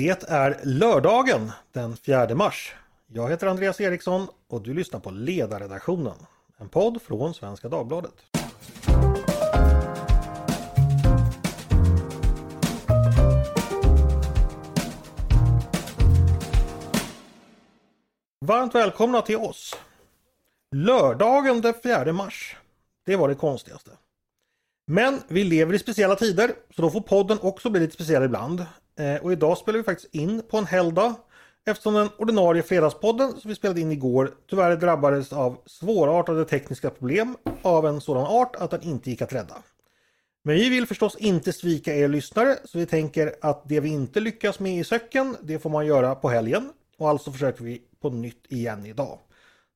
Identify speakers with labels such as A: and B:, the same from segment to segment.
A: Det är lördagen den 4 mars. Jag heter Andreas Eriksson och du lyssnar på Ledarredaktionen. En podd från Svenska Dagbladet. Varmt välkomna till oss! Lördagen den 4 mars. Det var det konstigaste. Men vi lever i speciella tider så då får podden också bli lite speciell ibland. Eh, och idag spelar vi faktiskt in på en helgdag eftersom den ordinarie fredagspodden som vi spelade in igår tyvärr drabbades av svårartade tekniska problem av en sådan art att den inte gick att rädda. Men vi vill förstås inte svika er lyssnare så vi tänker att det vi inte lyckas med i söcken det får man göra på helgen och alltså försöker vi på nytt igen idag.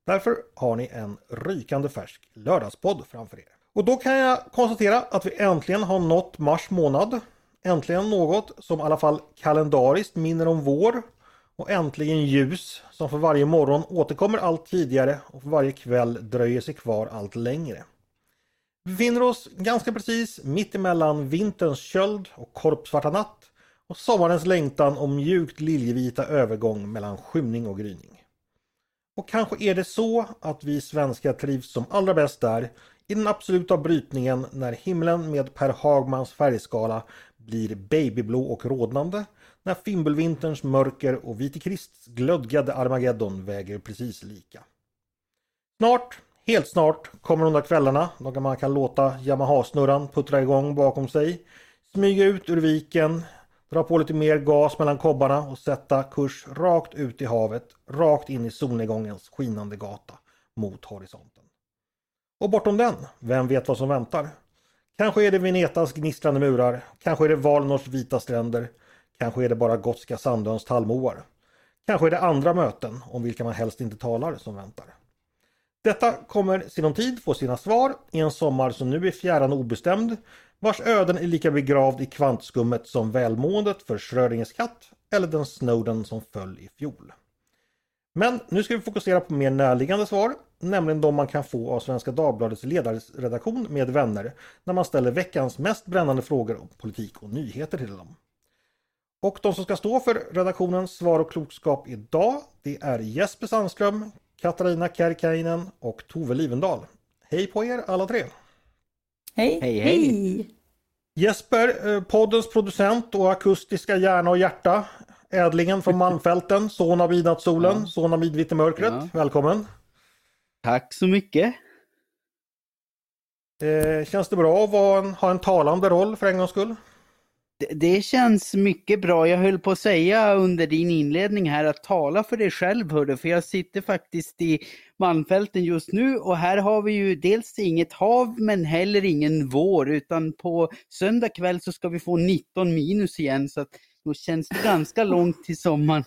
A: Därför har ni en rykande färsk lördagspodd framför er. Och då kan jag konstatera att vi äntligen har nått mars månad. Äntligen något som i alla fall kalendariskt minner om vår. Och äntligen ljus som för varje morgon återkommer allt tidigare och för varje kväll dröjer sig kvar allt längre. Vi befinner oss ganska precis mitt emellan vinterns köld och korpsvarta natt och sommarens längtan om mjukt liljevita övergång mellan skymning och gryning. Och kanske är det så att vi svenskar trivs som allra bäst där i den absoluta brytningen när himlen med Per Hagmans färgskala blir babyblå och rodnande när fimbulvinterns mörker och Vitikrists glödgade Armageddon väger precis lika. Snart, helt snart, kommer de där kvällarna då man kan låta Yamaha-snurran puttra igång bakom sig, smyga ut ur viken, dra på lite mer gas mellan kobbarna och sätta kurs rakt ut i havet, rakt in i solnedgångens skinande gata mot horisonten. Och bortom den, vem vet vad som väntar? Kanske är det Venetas gnistrande murar, kanske är det Valnors vita stränder, kanske är det bara Gotska Sandöns tallmoar. Kanske är det andra möten, om vilka man helst inte talar, som väntar. Detta kommer sinom tid få sina svar i en sommar som nu är fjärran obestämd, vars öden är lika begravd i kvantskummet som välmåendet för Schrödingers katt eller den Snowden som föll i fjol. Men nu ska vi fokusera på mer närliggande svar, nämligen de man kan få av Svenska Dagbladets ledarredaktion med vänner när man ställer veckans mest brännande frågor om politik och nyheter till dem. Och de som ska stå för redaktionens svar och klokskap idag, det är Jesper Sandström, Katarina Kärkäinen och Tove Livendal. Hej på er alla tre!
B: Hej!
C: Hej, hej!
A: Jesper, eh, poddens producent och akustiska hjärna och hjärta. Ädlingen från Malmfälten, son av midnattssolen, ja. son av midvintermörkret. Ja. Välkommen!
C: Tack så mycket!
A: Eh, känns det bra att en, ha en talande roll för en gångs skull?
C: Det, det, känns mycket bra. Jag höll på att säga under din inledning här att tala för dig själv hörde, för jag sitter faktiskt i Malmfälten just nu och här har vi ju dels inget hav men heller ingen vår utan på söndag kväll så ska vi få 19 minus igen så att då känns det ganska långt till sommaren.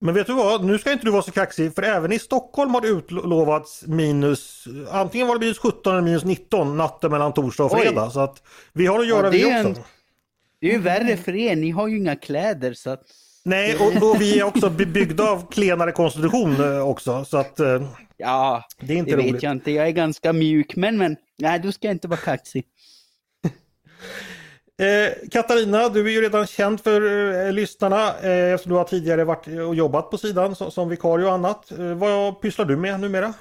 A: Men vet du vad, nu ska inte du vara så kaxig för även i Stockholm har det utlovats minus, antingen var det minus 17 eller minus 19 natten mellan torsdag och fredag. Oj. Så att vi har att göra ja, det, vi också. En,
C: det är ju värre för er, ni har ju inga kläder så att...
A: Nej, och, och, vi är också byggda av klenare konstitution eh, också så att... Eh,
C: ja, det är inte det roligt. vet jag inte. Jag är ganska mjuk, men men, nej, du ska inte vara kaxig.
A: Eh, Katarina, du är ju redan känd för eh, lyssnarna eh, eftersom du har tidigare varit och jobbat på sidan som, som vikarie och annat. Eh, vad pysslar du med numera?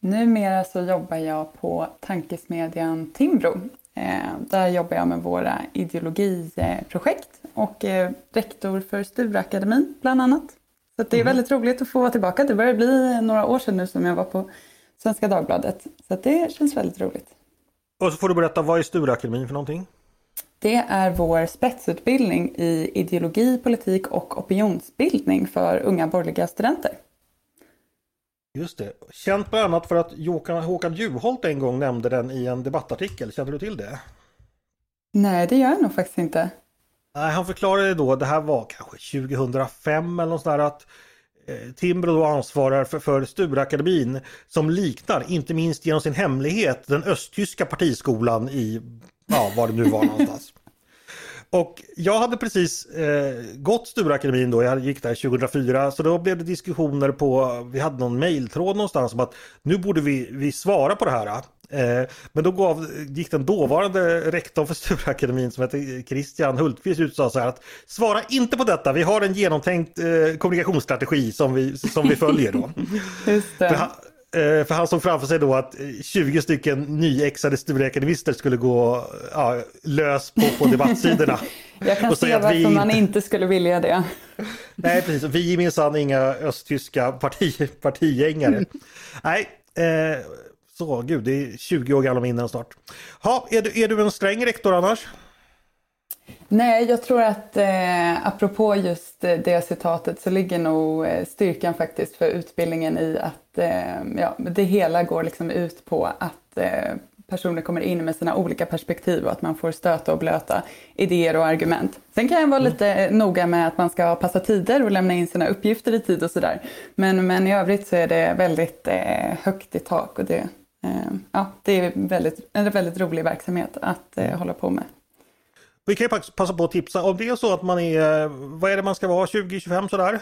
B: Numera så jobbar jag på tankesmedjan Timbro. Eh, där jobbar jag med våra ideologiprojekt och är rektor för Stureakademin bland annat. Så det är mm. väldigt roligt att få vara tillbaka. Det börjar bli några år sedan nu som jag var på Svenska Dagbladet. Så det känns väldigt roligt.
A: Och så får du berätta, vad är Stureakademin för någonting?
B: Det är vår spetsutbildning i ideologi, politik och opinionsbildning för unga borgerliga studenter.
A: Just det. Känt bland annat för att Håkan Juholt en gång nämnde den i en debattartikel. Känner du till det?
B: Nej, det gör jag nog faktiskt inte.
A: Nej, han förklarade då, det här var kanske 2005 eller något sånt där, att eh, Timbro då ansvarar för, för Stureakademin som liknar, inte minst genom sin hemlighet, den östtyska partiskolan i, ja, var det nu var någonstans. Och jag hade precis eh, gått Stureakademin då, jag gick där 2004, så då blev det diskussioner på, vi hade någon mailtråd någonstans om att nu borde vi, vi svara på det här. Eh, men då gav, gick den dåvarande rektorn för Stureakademin som hette Christian Hultqvist ut och sa så här att svara inte på detta, vi har en genomtänkt eh, kommunikationsstrategi som vi, som vi följer då.
B: Just det.
A: För han, eh, för han såg framför sig då att 20 stycken nyexade Stureakademister skulle gå ja, lös på, på debattsidorna.
B: Jag kan se
A: att
B: varför
A: vi
B: man
A: inte-
B: inte skulle vilja det.
A: Nej, precis. Vi är minsann inga östtyska parti, partigängare. Nej, eh, så gud, det är 20 år gamla minnen snart. Ha, är, du, är du en sträng rektor annars?
B: Nej, jag tror att eh, apropå just eh, det citatet så ligger nog eh, styrkan faktiskt för utbildningen i att eh, ja, det hela går liksom ut på att eh, personer kommer in med sina olika perspektiv och att man får stöta och blöta idéer och argument. Sen kan jag vara lite eh, noga med att man ska passa tider och lämna in sina uppgifter i tid och sådär. Men, men i övrigt så är det väldigt eh, högt i tak och det, eh, ja, det är väldigt, en väldigt rolig verksamhet att eh, hålla på med.
A: Vi kan ju passa på att tipsa om det är så att man är, eh, vad är det man ska vara, 20-25 sådär?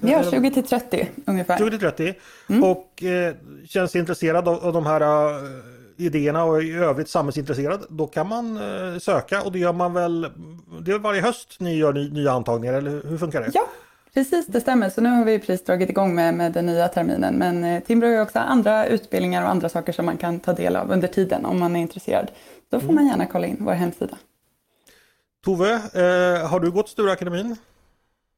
B: Ja, 20 till 30 ungefär.
A: 20-30 och eh, känns intresserad av, av de här eh, idéerna och i övrigt samhällsintresserad, då kan man eh, söka och det gör man väl, det är varje höst ni gör ny, nya antagningar eller hur, funkar det?
B: Ja, precis det stämmer. Så nu har vi precis dragit igång med, med den nya terminen. Men eh, Timbro har också andra utbildningar och andra saker som man kan ta del av under tiden om man är intresserad. Då får man gärna kolla in vår hemsida.
A: Tove, eh, har du gått Stureakademin?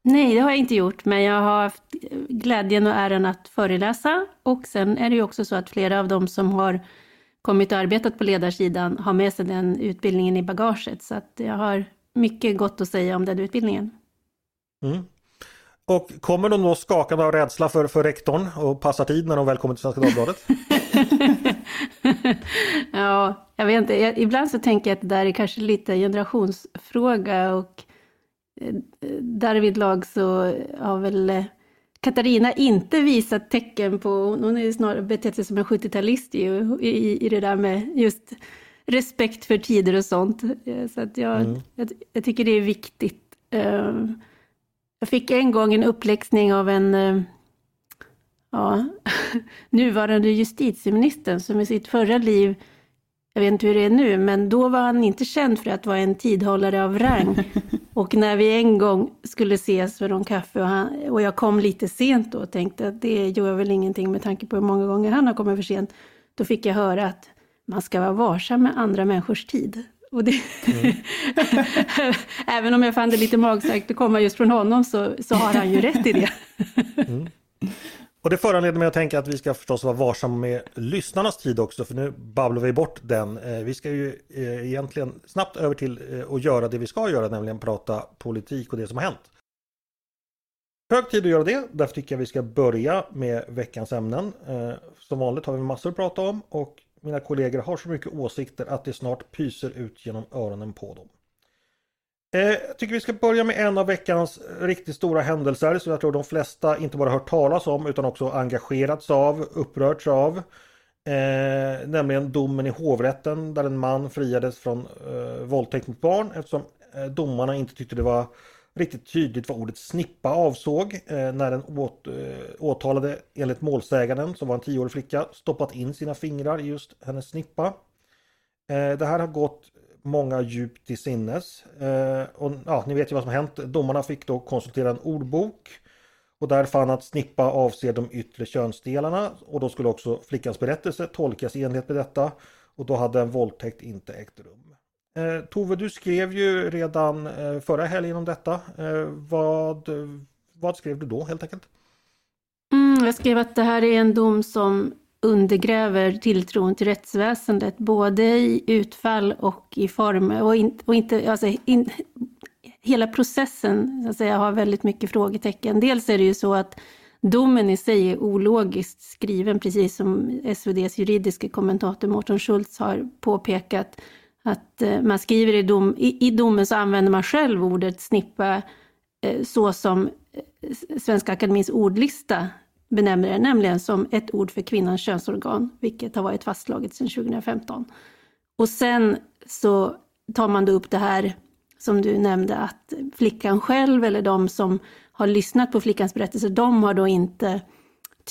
D: Nej, det har jag inte gjort, men jag har haft glädjen och äran att föreläsa. Och sen är det ju också så att flera av dem som har kommit och arbetat på ledarsidan har med sig den utbildningen i bagaget. Så att jag har mycket gott att säga om den utbildningen.
A: Mm. Och kommer de då skakande av rädsla för, för rektorn och passar tid när de väl kommer till Svenska Dagbladet?
D: ja, jag vet inte. Ibland så tänker jag att det där är kanske lite generationsfråga och eh, därvidlag så har väl eh, Katarina inte visat tecken på, hon har ju snarare betett sig som en 70-talist ju, i, i det där med just respekt för tider och sånt. Eh, Så att jag,
A: Mm.
D: jag, jag tycker det är viktigt. Eh, Jag fick en gång en uppläxning av en ja, nuvarande justitieministern som i sitt förra liv, jag vet inte hur det är nu, men då var han inte känd för att vara en tidhållare av rang. Och när vi en gång skulle ses för någon kaffe och, han, och jag kom lite sent då och tänkte att det gör väl ingenting med tanke på hur många gånger han har kommit för sent. Då fick jag höra att man ska vara varsam med andra människors tid. Och det, Även om jag fann det lite magstarkt att komma just från honom så, så har han ju rätt i det.
A: Och det föranleder mig att tänka att vi ska förstås vara varsamma med lyssnarnas tid också för nu babblar vi bort den. Eh, vi ska ju eh, egentligen snabbt över till eh, att göra det vi ska göra, nämligen prata politik och det som har hänt. Hög tid att göra det, därför tycker jag vi ska börja med veckans ämnen. Som vanligt har vi massor att prata om och mina kollegor har så mycket åsikter att det snart pyser ut genom öronen på dem. Eh, jag tycker vi ska börja med en av veckans eh, riktigt stora händelser som jag tror de flesta inte bara hört talas om utan också engagerats av, upprörts av. Eh, nämligen domen i hovrätten där en man friades från eh, våldtäkt mot barn eftersom eh, domarna inte tyckte det var riktigt tydligt vad ordet snippa avsåg eh, när den åt, eh, åtalade enligt målsäganden som var en tioårig flicka stoppat in sina fingrar i just hennes snippa. Eh, det här har gått många djupt till sinnes. Eh, och, ja, ni vet ju vad som har hänt. Domarna fick då konsultera en ordbok och där fann att snippa avser de yttre könsdelarna och då skulle också flickans berättelse tolkas i enlighet med detta och då hade en våldtäkt inte ägt rum. Eh, Tove, du skrev ju redan eh, förra helgen om detta. Eh, vad, vad skrev du då helt enkelt?
D: Mm, jag skrev att det här är en dom som undergräver tilltron till rättsväsendet, både i utfall och i form. Och, in, och inte, alltså, in, hela processen så att säga, har väldigt mycket frågetecken. Dels är det ju så att domen i sig är ologiskt skriven, precis som SVDs juridiska kommentator Mårten Schultz har påpekat. Att eh, man skriver i, dom, i, i domen så använder man själv ordet snippa eh, så som eh, Svenska Akademins ordlista benämner det, nämligen som ett ord för kvinnans könsorgan, vilket har varit fastslaget sedan 2015. Och sen så tar man då upp det här som du nämnde, att flickan själv eller de som har lyssnat på flickans berättelse, de har då inte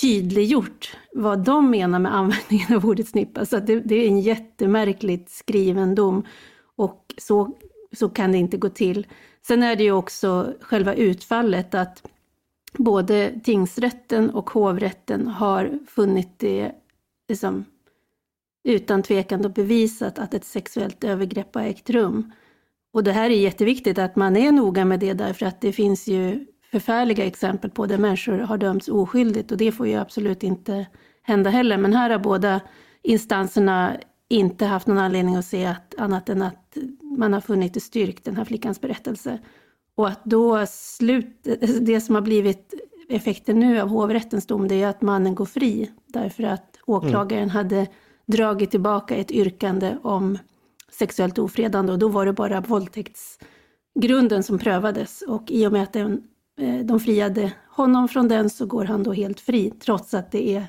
D: tydliggjort vad de menar med användningen av ordet snippa. Så det, det, är en jättemärkligt skriven dom och så, så kan det inte gå till. Sen är det ju också själva utfallet att både tingsrätten och hovrätten har funnit det liksom, utan tvekan och bevisat att ett sexuellt övergrepp har ägt rum. Och det här är jätteviktigt att man är noga med det därför att det finns ju förfärliga exempel på där människor har dömts oskyldigt och det får ju absolut inte hända heller. Men här har båda instanserna inte haft någon anledning att se att, annat än att man har funnit det styrkt, den här flickans berättelse. Och att då slut, det som har blivit effekten nu av hovrättens dom, det är att mannen går fri. Därför att åklagaren mm. hade dragit tillbaka ett yrkande om sexuellt ofredande och då var det bara våldtäktsgrunden som prövades. Och i och med att den, eh, de friade honom från den så går han då helt fri, trots att det är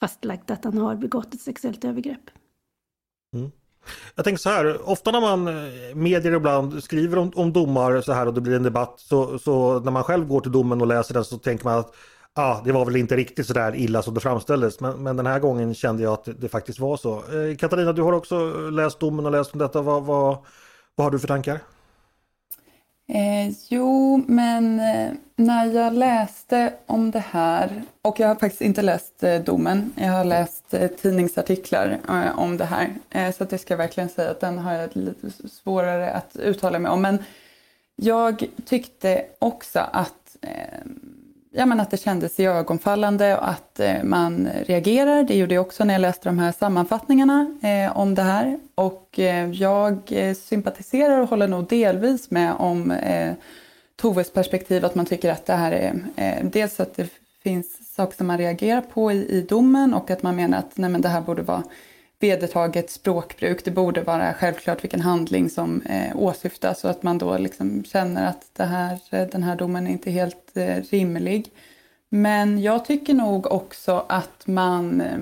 D: fastlagt att han har begått ett sexuellt övergrepp.
A: Mm. Jag tänker så här, ofta när man eh, medier ibland skriver om, om domar så här och det blir en debatt så, så när man själv går till domen och läser den så tänker man att ah, det var väl inte riktigt så där illa som det framställdes. Men, men den här gången kände jag att det, det faktiskt var så. Eh, Katarina, du har också läst domen och läst om detta. Vad, vad, vad har du för tankar?
B: Eh, jo, men eh, när jag läste om det här, och jag har faktiskt inte läst eh, domen, jag har läst eh, tidningsartiklar eh, om det här, eh, så att det ska jag verkligen säga att den har jag lite svårare att uttala mig om. Men jag tyckte också att eh, ja, men att det kändes ögonfallande och att eh, man reagerar. Det gjorde jag också när jag läste de här sammanfattningarna eh, om det här. Och eh, jag eh, sympatiserar och håller nog delvis med om eh, Toves perspektiv att man tycker att det här är eh, dels att det finns saker som man reagerar på i, i domen och att man menar att nej, men det här borde vara vedertaget språkbruk. Det borde vara självklart vilken handling som eh, åsyftas och att man då liksom känner att det här, eh, den här domen är inte helt eh, rimlig. Men jag tycker nog också att man eh,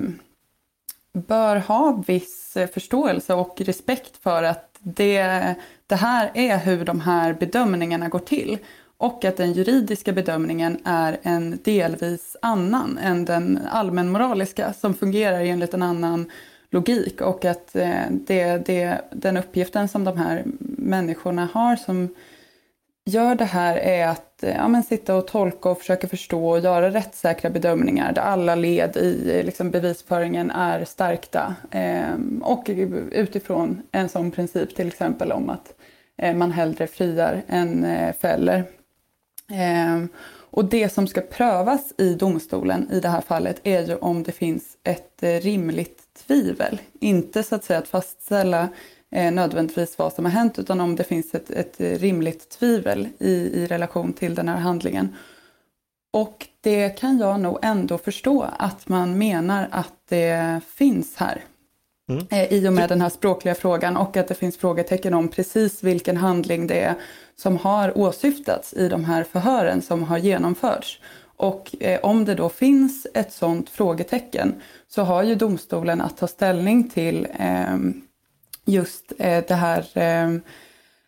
B: bör ha viss eh, förståelse och respekt för att det, det här är hur de här bedömningarna går till och att den juridiska bedömningen är en delvis annan än den allmänmoraliska som fungerar enligt en annan logik och att eh, det, det, den uppgiften som de här människorna har som gör det här är att eh, ja, men sitta och tolka och försöka förstå och göra rättssäkra bedömningar där alla led i eh, liksom, bevisföringen är stärkta. Eh, och utifrån en sån princip till exempel om att eh, man hellre friar än eh, fäller. Eh, och det som ska prövas i domstolen i det här fallet är ju om det finns ett rimligt tvivel. Inte så att säga att fastställa eh, nödvändigtvis vad som har hänt utan om det finns ett, ett rimligt tvivel i, i relation till den här handlingen. Och det kan jag nog ändå förstå att man menar att det finns här. Mm. Eh, I och med den här språkliga frågan och att det finns frågetecken om precis vilken handling det är som har åsyftats i de här förhören som har genomförts. Och eh, om det då finns ett sådant frågetecken så har ju domstolen att ta ställning till eh, just eh, det här eh,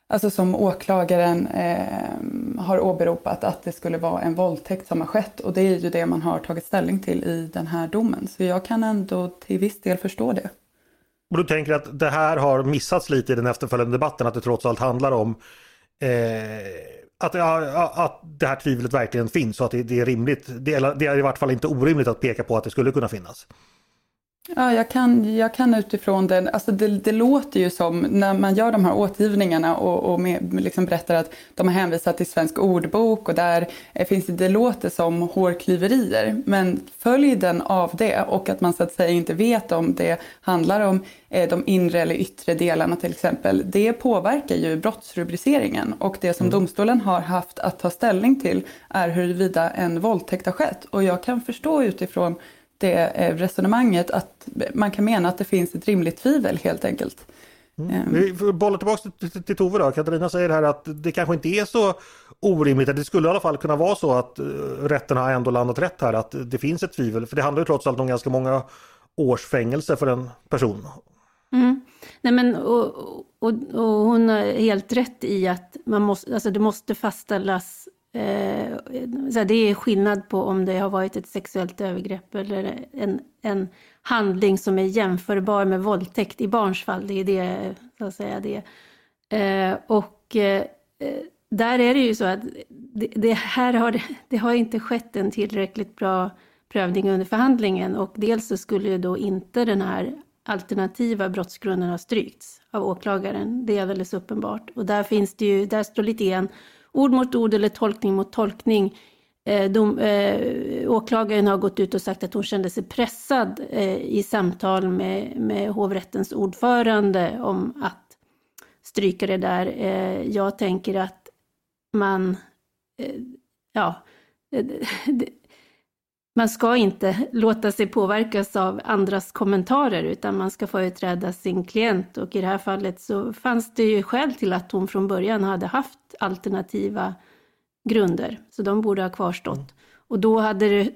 B: Alltså som åklagaren eh, har åberopat att det skulle vara en våldtäkt som har skett och det är ju det man har tagit ställning till i den här domen. Så jag kan ändå till viss del förstå det.
A: Och du tänker att det här har missats lite i den efterföljande debatten, att det trots allt handlar om eh, att, att det här tvivlet verkligen finns och att det, det är rimligt. Det är, det är i vart fall inte orimligt att peka på att det skulle kunna finnas.
B: Ja, jag kan, jag kan utifrån den, alltså det, det låter ju som när man gör de här återgivningarna och, och med, liksom berättar att de har hänvisat till Svensk ordbok och där finns det, det låter som hårklyverier. Men följden av det och att man så att säga inte vet om det handlar om eh, de inre eller yttre delarna till exempel, det påverkar ju brottsrubriceringen och det som mm. domstolen har haft att ta ställning till är huruvida en våldtäkt har skett. Och jag kan förstå utifrån det eh, resonemanget att man kan mena att det finns ett rimligt tvivel helt enkelt.
A: Mm. Ehm. Vi bollar tillbaka till, till Tove då. Katarina säger här att det kanske inte är så orimligt. Det skulle i alla fall kunna vara så att uh, rätten har ändå landat rätt här. Att det finns ett tvivel. För det handlar ju trots allt om ganska många års fängelse för en person.
D: Mm. Nej men och, och, och, hon har helt rätt i att man måste, alltså det måste fastställas Eh, det är skillnad på om det har varit ett sexuellt övergrepp eller en, en handling som är jämförbar med våldtäkt i barns fall. Det är det, så att säga, det. Eh, och eh, eh där är det ju så att det, det här har, det har inte skett en tillräckligt bra prövning under förhandlingen och dels så skulle ju då inte den här alternativa brottsgrunden ha strykts av åklagaren. Det är alldeles uppenbart. Och där finns det ju, där står lite igen ord mot ord eller tolkning mot tolkning. Eh, de, eh, åklagaren har gått ut och sagt att hon kände sig pressad eh, i samtal med, med hovrättens ordförande om att stryka det där. Eh, jag tänker att man, eh, ja, man ska inte låta sig påverkas av andras kommentarer utan man ska företräda sin klient och i det här fallet så fanns det ju skäl till att hon från början hade haft alternativa grunder så de borde ha kvarstått. Mm. Och då hade det,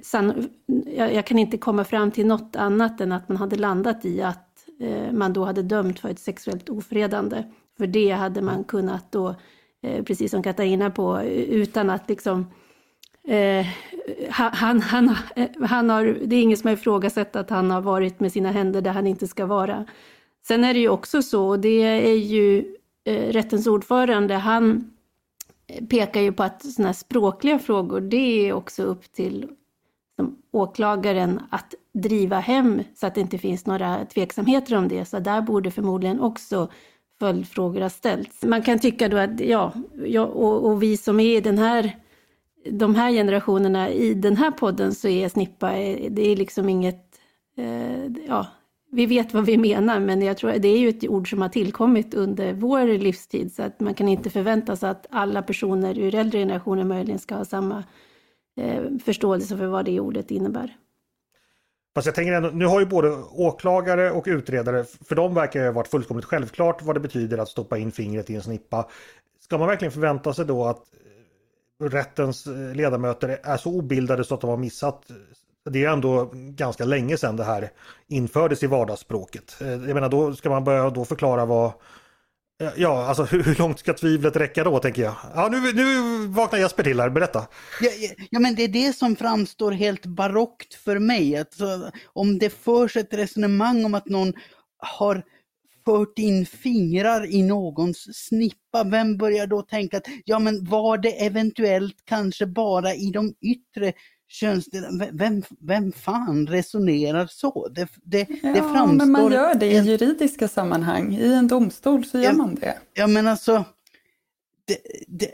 D: jag, kan inte komma fram till något annat än att man hade landat i att eh, man då hade dömt för ett sexuellt ofredande. För det hade man kunnat då, eh, precis som Katarina på, utan att liksom Eh, han, han, eh, han har, det är ingen som har ifrågasatt att han har varit med sina händer där han inte ska vara. Sen är det ju också så, och det är ju eh, rättens ordförande, han eh, pekar ju på att sådana här språkliga frågor, det är också upp till som åklagaren att driva hem så att det inte finns några tveksamheter om det. Så där borde förmodligen också följdfrågor ha ställts. Man kan tycka då att, ja, ja och, och vi som är i den här de här generationerna i den här podden så är snippa, eh, det är liksom inget, eh, ja, vi vet vad vi menar, men jag tror det är ju ett ord som har tillkommit under vår livstid, så att man kan inte förvänta sig att alla personer ur äldre generationer möjligen ska ha samma eh, förståelse för vad det ordet innebär.
A: Fast jag tänker ändå, nu har ju både åklagare och utredare, för dem verkar det ha varit fullkomligt självklart vad det betyder att stoppa in fingret i en snippa. Ska man verkligen förvänta sig då att rättens eh, ledamöter är så obildade så att de har missat det är ändå ganska länge sedan det här infördes i vardagsspråket. Eh, jag menar då ska man börja då förklara vad eh, Ja, alltså hur långt ska tvivlet räcka då tänker jag? Ja, nu, nu vaknar Jesper till här, berätta.
C: Ja, ja, men det är det som framstår helt barockt för mig. Alltså, om det förs ett resonemang om att någon har fört in fingrar i någons snippa, vem börjar då tänka att ja men var det eventuellt kanske bara i de yttre könsdelarna, vem, vem fan resonerar så? Det, det,
B: ja, det framstår... men man gör det i juridiska sammanhang, i en domstol så gör
C: ja,
B: man det.
C: Ja men alltså, det, det,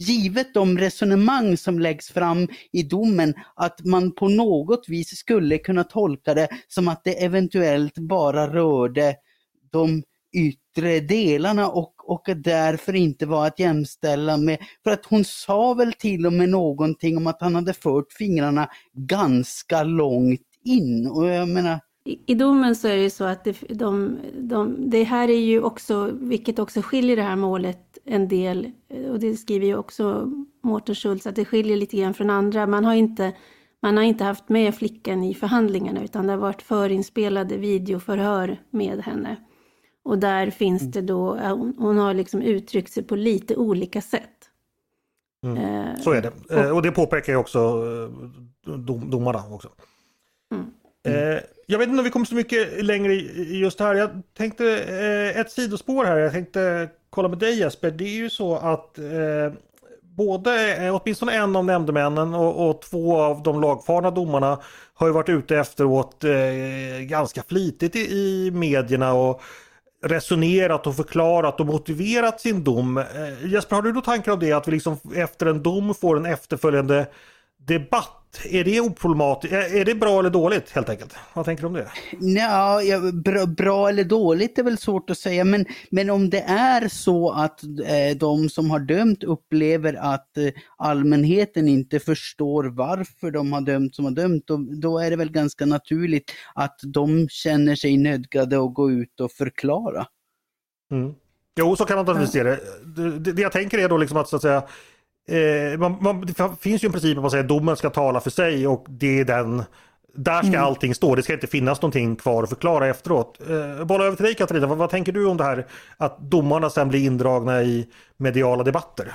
C: givet de resonemang som läggs fram i domen, att man på något vis skulle kunna tolka det som att det eventuellt bara rörde de yttre delarna och, och därför inte var att jämställa med, för att hon sa väl till och med någonting om att han hade fört fingrarna ganska långt in och jag menar
D: i, domen så är det ju så att det, de, de, det här är ju också, vilket också skiljer det här målet en del, och det skriver ju också Mårten Schultz, att det skiljer lite grann från andra. Man har inte, man har inte haft med flickan i förhandlingarna utan det har varit förinspelade videoförhör med henne. Och där finns mm. det då, hon, hon har liksom uttryckt sig på lite olika sätt.
A: Mm. Eh, Så är det. Och, eh, och det påpekar ju också eh, dom, domarna också. Mm. Eh, jag vet inte om vi kommer så mycket längre just här. Jag tänkte eh, ett sidospår här. Jag tänkte kolla med dig Jesper. Det är ju så att eh, både, eh, åtminstone en av nämndemännen och, och, två av de lagfarna domarna har ju varit ute efteråt eh, ganska flitigt i, i medierna och resonerat och förklarat och motiverat sin dom. Eh, Jesper, har du då tankar om det att vi liksom efter en dom får en efterföljande debatt? Är det oproblematiskt? Är det bra eller dåligt helt enkelt? Vad tänker du om det?
C: Ja, ja bra, bra, eller dåligt är väl svårt att säga men, men om det är så att eh, de som har dömt upplever att eh, allmänheten inte förstår varför de har dömt som har dömt då, då är det väl ganska naturligt att de känner sig nödgade att gå ut och förklara.
A: Mm. Jo, så kan man naturligtvis se det. det. Det jag tänker är då liksom att så att säga Eh, man, man, det finns ju en princip att säger att domen ska tala för sig och det är den där ska mm. allting stå, det ska inte finnas någonting kvar att förklara efteråt. Eh, bolla över till dig Katarina, vad, vad, tänker du om det här att domarna sen blir indragna i mediala debatter?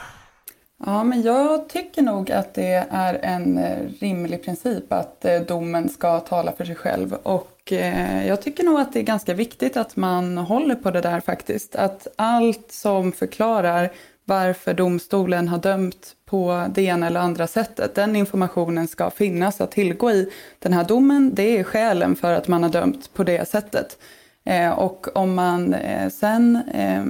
B: Ja, men jag tycker nog att det är en eh, rimlig princip att eh, domen ska tala för sig själv. Och eh, jag tycker nog att det är ganska viktigt att man håller på det där faktiskt. Att allt som förklarar varför domstolen har dömt på det ena eller andra sättet. Den informationen ska finnas att tillgå i den här domen. Det är skälen för att man har dömt på det sättet. Eh, och om man eh, sen eh,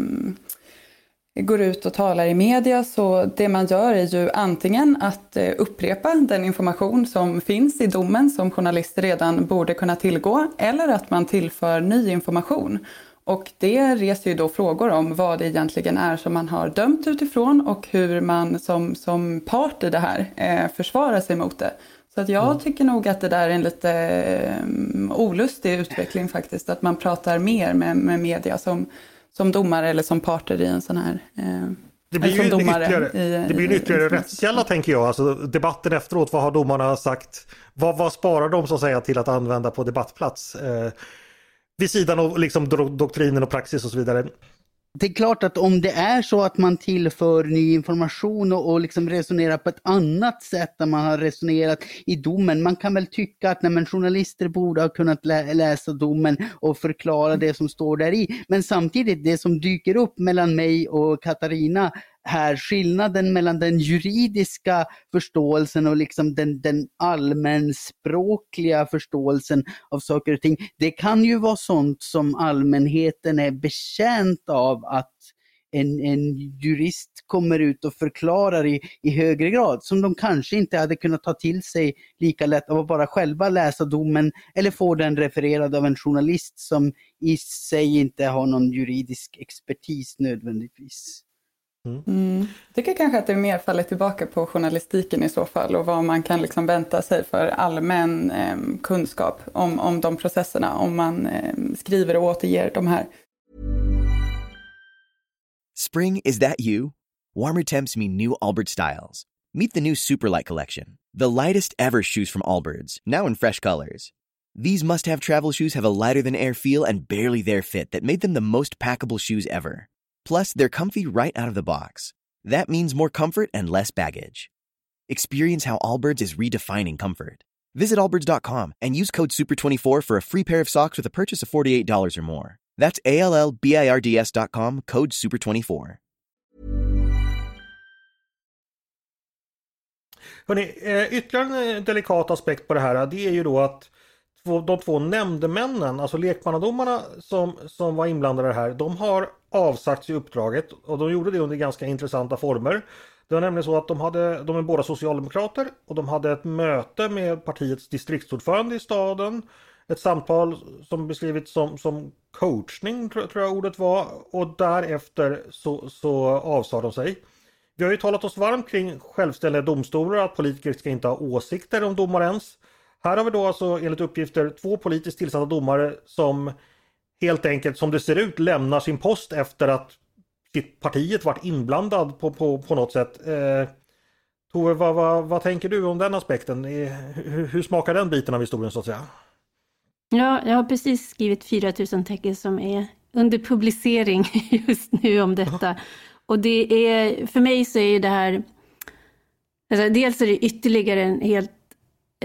B: går ut och talar i media så det man gör är ju antingen att eh, upprepa den information som finns i domen som journalister redan borde kunna tillgå eller att man tillför ny information. Och det reser ju då frågor om vad det egentligen är som man har dömt utifrån och hur man som, som part i det här eh, försvarar sig mot det. Så att jag mm. tycker nog att det där är en lite eh, olustig utveckling faktiskt, att man pratar mer med, med media som som domare eller som parter i en sån här... Eh,
A: det blir ju ytterligare, i, det blir en ytterligare rättskälla tänker jag. Alltså, debatten efteråt, vad har domarna sagt? Vad, vad sparar de så att säga till att använda på debattplats? Eh, vid sidan av liksom, doktrinen och praxis och så vidare
C: det är klart att om det är så att man tillför ny information och, och liksom resonerar på ett annat sätt än man har resonerat i domen. Man kan väl tycka att nej, journalister borde ha kunnat lä läsa domen och förklara det som står där i. Men samtidigt, det som dyker upp mellan mig och Katarina här skillnaden mellan den juridiska förståelsen och liksom den, den allmänspråkliga förståelsen av saker och ting. Det kan ju vara sånt som allmänheten är betjänt av att en, en jurist kommer ut och förklarar i, i högre grad, som de kanske inte hade kunnat ta till sig lika lätt av att bara själva läsa domen eller få den refererad av en journalist som i sig inte har någon juridisk expertis nödvändigtvis.
B: Mm. Mm. Jag tycker kanske att det mer faller tillbaka på journalistiken i så fall och vad man kan liksom vänta sig för allmän eh, kunskap om, om de processerna om man eh, skriver och återger de här.
E: Spring, is that you? Warmer temps mean new Albert styles. Meet the new Superlight collection, the lightest ever shoes from Allbirds, now in fresh colors. These must have travel shoes have a lighter than air feel and barely there fit that made them the most packable shoes ever. Plus, they're comfy right out of the box. That means more comfort and less baggage. Experience how Allbirds is redefining comfort. Visit allbirds.com and use code SUPER24 for a free pair of socks with a purchase of $48 or more. That's A-L-L-B-I-R-D-S.com, code SUPER24.
A: Hörrni, eh, ytterligare en delikat aspekt på det här, det är ju då att de två nämndemännen, alltså lekmannadomarna som, som var inblandade här, de har avsagt sig uppdraget och de gjorde det under ganska intressanta former. Det var nämligen så att de, hade, de är båda socialdemokrater och de hade ett möte med partiets distriktsordförande i staden. Ett samtal som beskrivits som, som coachning tror, tror jag ordet var och därefter så, så avsade de sig. Vi har ju talat oss varmt kring självständiga domstolar, att politiker ska inte ha åsikter om domare ens. Här har vi då alltså enligt uppgifter två politiskt tillsatta domare som helt enkelt som det ser ut lämnar sin post efter att partiet varit inblandad på, på, på något sätt. Eh, Tove, vad, vad, vad, tänker du om den aspekten? Eh, hur, hur, smakar den biten av historien så att säga?
D: Ja, jag har precis skrivit 4000 tecken som är under publicering just nu om detta. Och det är, för mig så är det här, alltså dels är det ytterligare en helt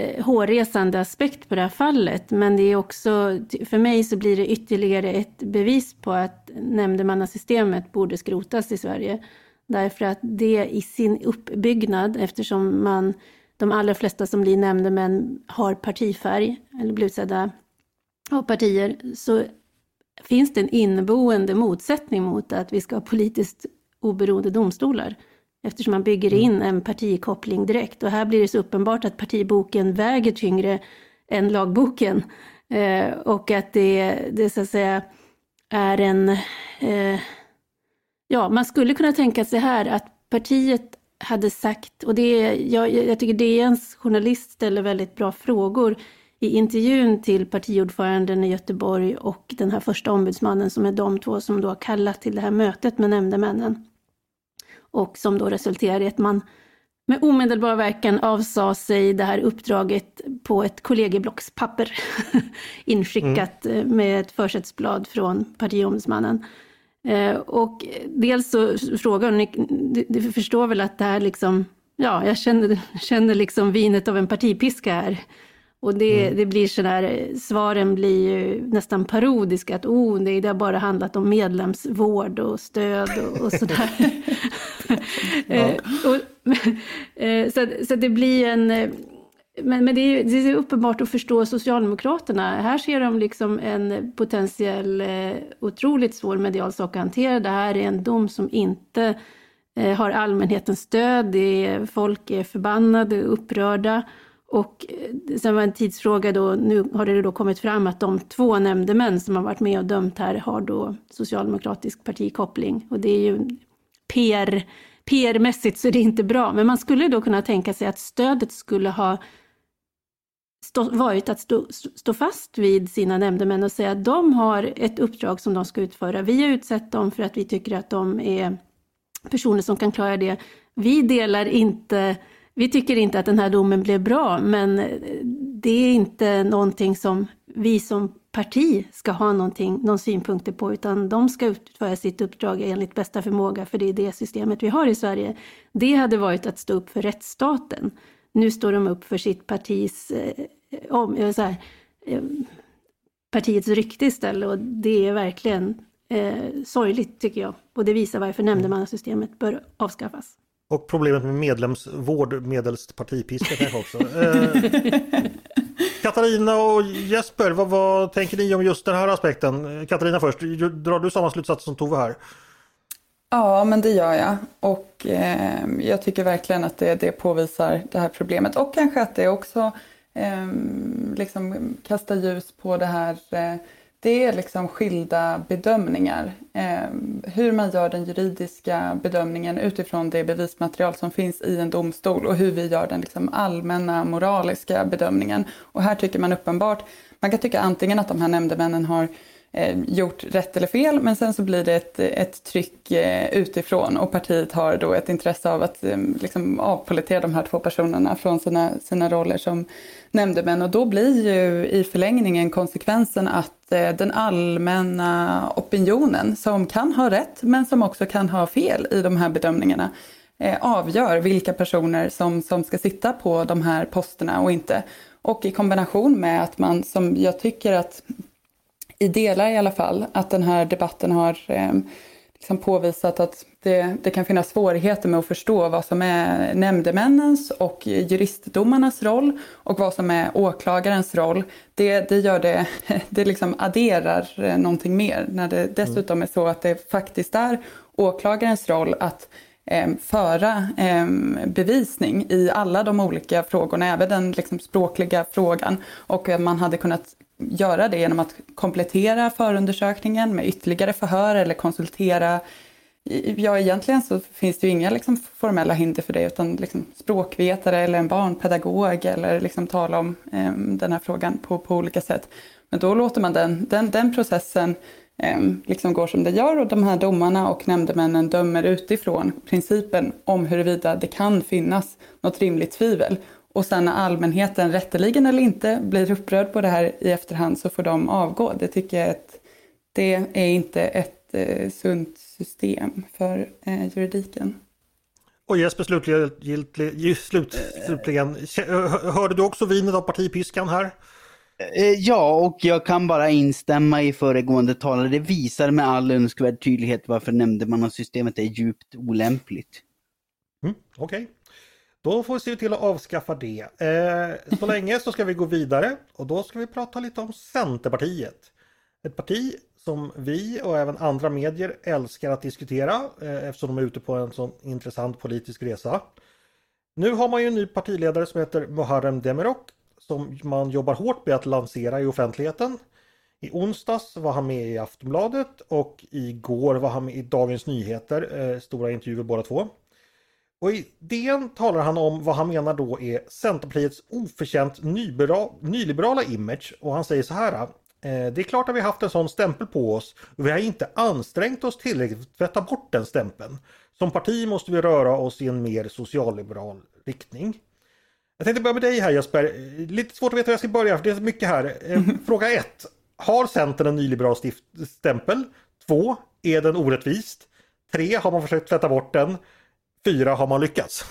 D: Eh, hårresande aspekt på det här fallet. Men det är också, för mig så blir det ytterligare ett bevis på att nämndemannasystemet borde skrotas i Sverige. Därför att det i sin uppbyggnad, eftersom man, de allra flesta som blir nämndemän har partifärg, eller blir utsedda av partier, så finns det en inneboende motsättning mot att vi ska ha politiskt oberoende domstolar. Eftersom man bygger in mm. en partikoppling direkt. Och här blir det så uppenbart att partiboken väger tyngre än lagboken. Eh, och att det, det så att säga är en... Eh, ja, man skulle kunna tänka sig här att partiet hade sagt, och det jag, jag tycker DNs journalist ställer väldigt bra frågor i intervjun till partiordföranden i Göteborg och den här första ombudsmannen som är de två som då har kallat till det här mötet med nämndemännen och som då resulterade i att man med omedelbar verkan avsade sig det här uppdraget på ett kollegieblockspapper inskickat mm. med ett försättsblad från partiombudsmannen. Eh, och dels så frågar hon, du, du förstår väl att det här liksom, ja, jag känner, känner liksom vinet av en partipiska här. Och det, mm. det blir sådär, svaren blir ju nästan parodiska, att oh, det har bara handlat om medlemsvård och stöd och, och sådär. eh, och, eh, så, så det blir en... Eh, men, men det, är, det är uppenbart att förstå Socialdemokraterna. Här ser de liksom en potentiell, otroligt svår medial sak att hantera. Det här är en dom som inte har allmänhetens stöd. Det är, folk är förbannade och upprörda. Och eh, sen var en tidsfråga då, nu har det då kommit fram att de två nämndemän som har varit med och dömt här har då socialdemokratisk partikoppling. Och det är ju PR, PR-mässigt så är det inte bra. Men man skulle då kunna tänka sig att stödet skulle ha stå, varit att stå, stå fast vid sina nämndemän och säga att de har ett uppdrag som de ska utföra. Vi har utsett dem för att vi tycker att de är personer som kan klara det. Vi delar inte vi tycker inte att den här domen blev bra, men det är inte någonting som vi som parti ska ha någonting, någon synpunkter på, utan de ska utföra sitt uppdrag enligt bästa förmåga, för det är det systemet vi har i Sverige. Det hade varit att stå upp för rättsstaten. Nu står de upp för sitt partis, eh, om, eh, så här, eh, partiets rykte istället och det är verkligen eh, sorgligt tycker jag. Och det visar varför nämndemannasystemet bör avskaffas.
A: Och problemet med medlemsvård medelst partipiska kanske också. Eh, Katarina och Jesper, vad, vad, tänker ni om just den här aspekten? Katarina först, drar du samma slutsats som Tove här?
B: Ja, men det gör jag. Och eh, jag tycker verkligen att det, det påvisar det här problemet. Och kanske att det också eh, liksom kastar ljus på det här eh, det är liksom skilda bedömningar. Eh, hur man gör den juridiska bedömningen utifrån det bevismaterial som finns i en domstol och hur vi gör den liksom allmänna moraliska bedömningen. Och här tycker man uppenbart, man kan tycka antingen att de här nämndemännen har eh, gjort rätt eller fel men sen så blir det ett, ett tryck eh, utifrån och partiet har då ett intresse av att eh, liksom avpolitera de här två personerna från sina, sina roller som nämndemän och då blir ju i förlängningen konsekvensen att eh, den allmänna opinionen som kan ha rätt men som också kan ha fel i de här bedömningarna eh, avgör vilka personer som, som ska sitta på de här posterna och inte. Och i kombination med att man, som jag tycker att i delar i alla fall, att den här debatten har eh, liksom påvisat att det, det, kan finnas svårigheter med att förstå vad som är nämndemännens och juristdomarnas roll och vad som är åklagarens roll. Det, det gör det, det liksom adderar eh, någonting mer när det dessutom är så att det faktiskt är åklagarens roll att eh, föra eh, bevisning i alla de olika frågorna, även den liksom, språkliga frågan. Och att man hade kunnat göra det genom att komplettera förundersökningen med ytterligare förhör eller konsultera Ja, egentligen så finns det ju inga liksom, formella hinder för det utan liksom, språkvetare eller en barnpedagog eller liksom, tala om eh, den här frågan på, på olika sätt. Men då låter man den, den, den processen eh, liksom gå som det gör och de här domarna och nämndemännen dömer utifrån principen om huruvida det kan finnas något rimligt tvivel. Och sen när allmänheten, rätteligen eller inte, blir upprörd på det här i efterhand så får de avgå. Det tycker jag att det är inte ett eh, sunt system för eh, juridiken.
A: Och Jesper slutligen, slut, slutligen, hörde du också vinet av partipiskan här?
C: Eh, ja, och jag kan bara instämma i föregående talare. Det visar med all önskvärd tydlighet varför nämndemannasystemet är djupt olämpligt.
A: Mm, Okej. Okay. Då får vi se till att avskaffa det. Eh, så länge så ska vi gå vidare och då ska vi prata lite om Centerpartiet. Ett parti som vi och även andra medier älskar att diskutera eh, eftersom de är ute på en så intressant politisk resa. Nu har man ju en ny partiledare som heter Muharrem Demirok som man jobbar hårt med att lansera i offentligheten. I onsdags var han med i Aftonbladet och igår var han med i Dagens Nyheter, eh, stora intervjuer båda två. Och i DN talar han om vad han menar då är Centerpartiets oförtjänt nyliberala image och han säger så här. Eh, det är klart att vi haft en sån stämpel på oss och vi har inte ansträngt oss tillräckligt för att tvätta bort den stämpeln. Som parti måste vi röra oss i en mer socialliberal riktning. Jag tänkte börja med dig här Jesper. Lite svårt att veta hur jag ska börja för det är så mycket här. Eh, fråga 1. Har Centern en nyliberal stämpel? 2. är den orättvist. Tre, har man försökt tvätta bort den. Fyra, har man lyckats.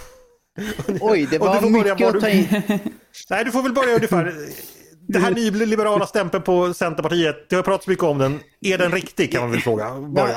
C: Oj, det
A: du
C: var mycket
A: var
C: att ta
A: du-
C: in.
A: Nej, du får väl börja ungefär. Det här nyliberala stämpeln på Centerpartiet, det har pratats mycket om den. Är den riktig kan man väl fråga. Börja.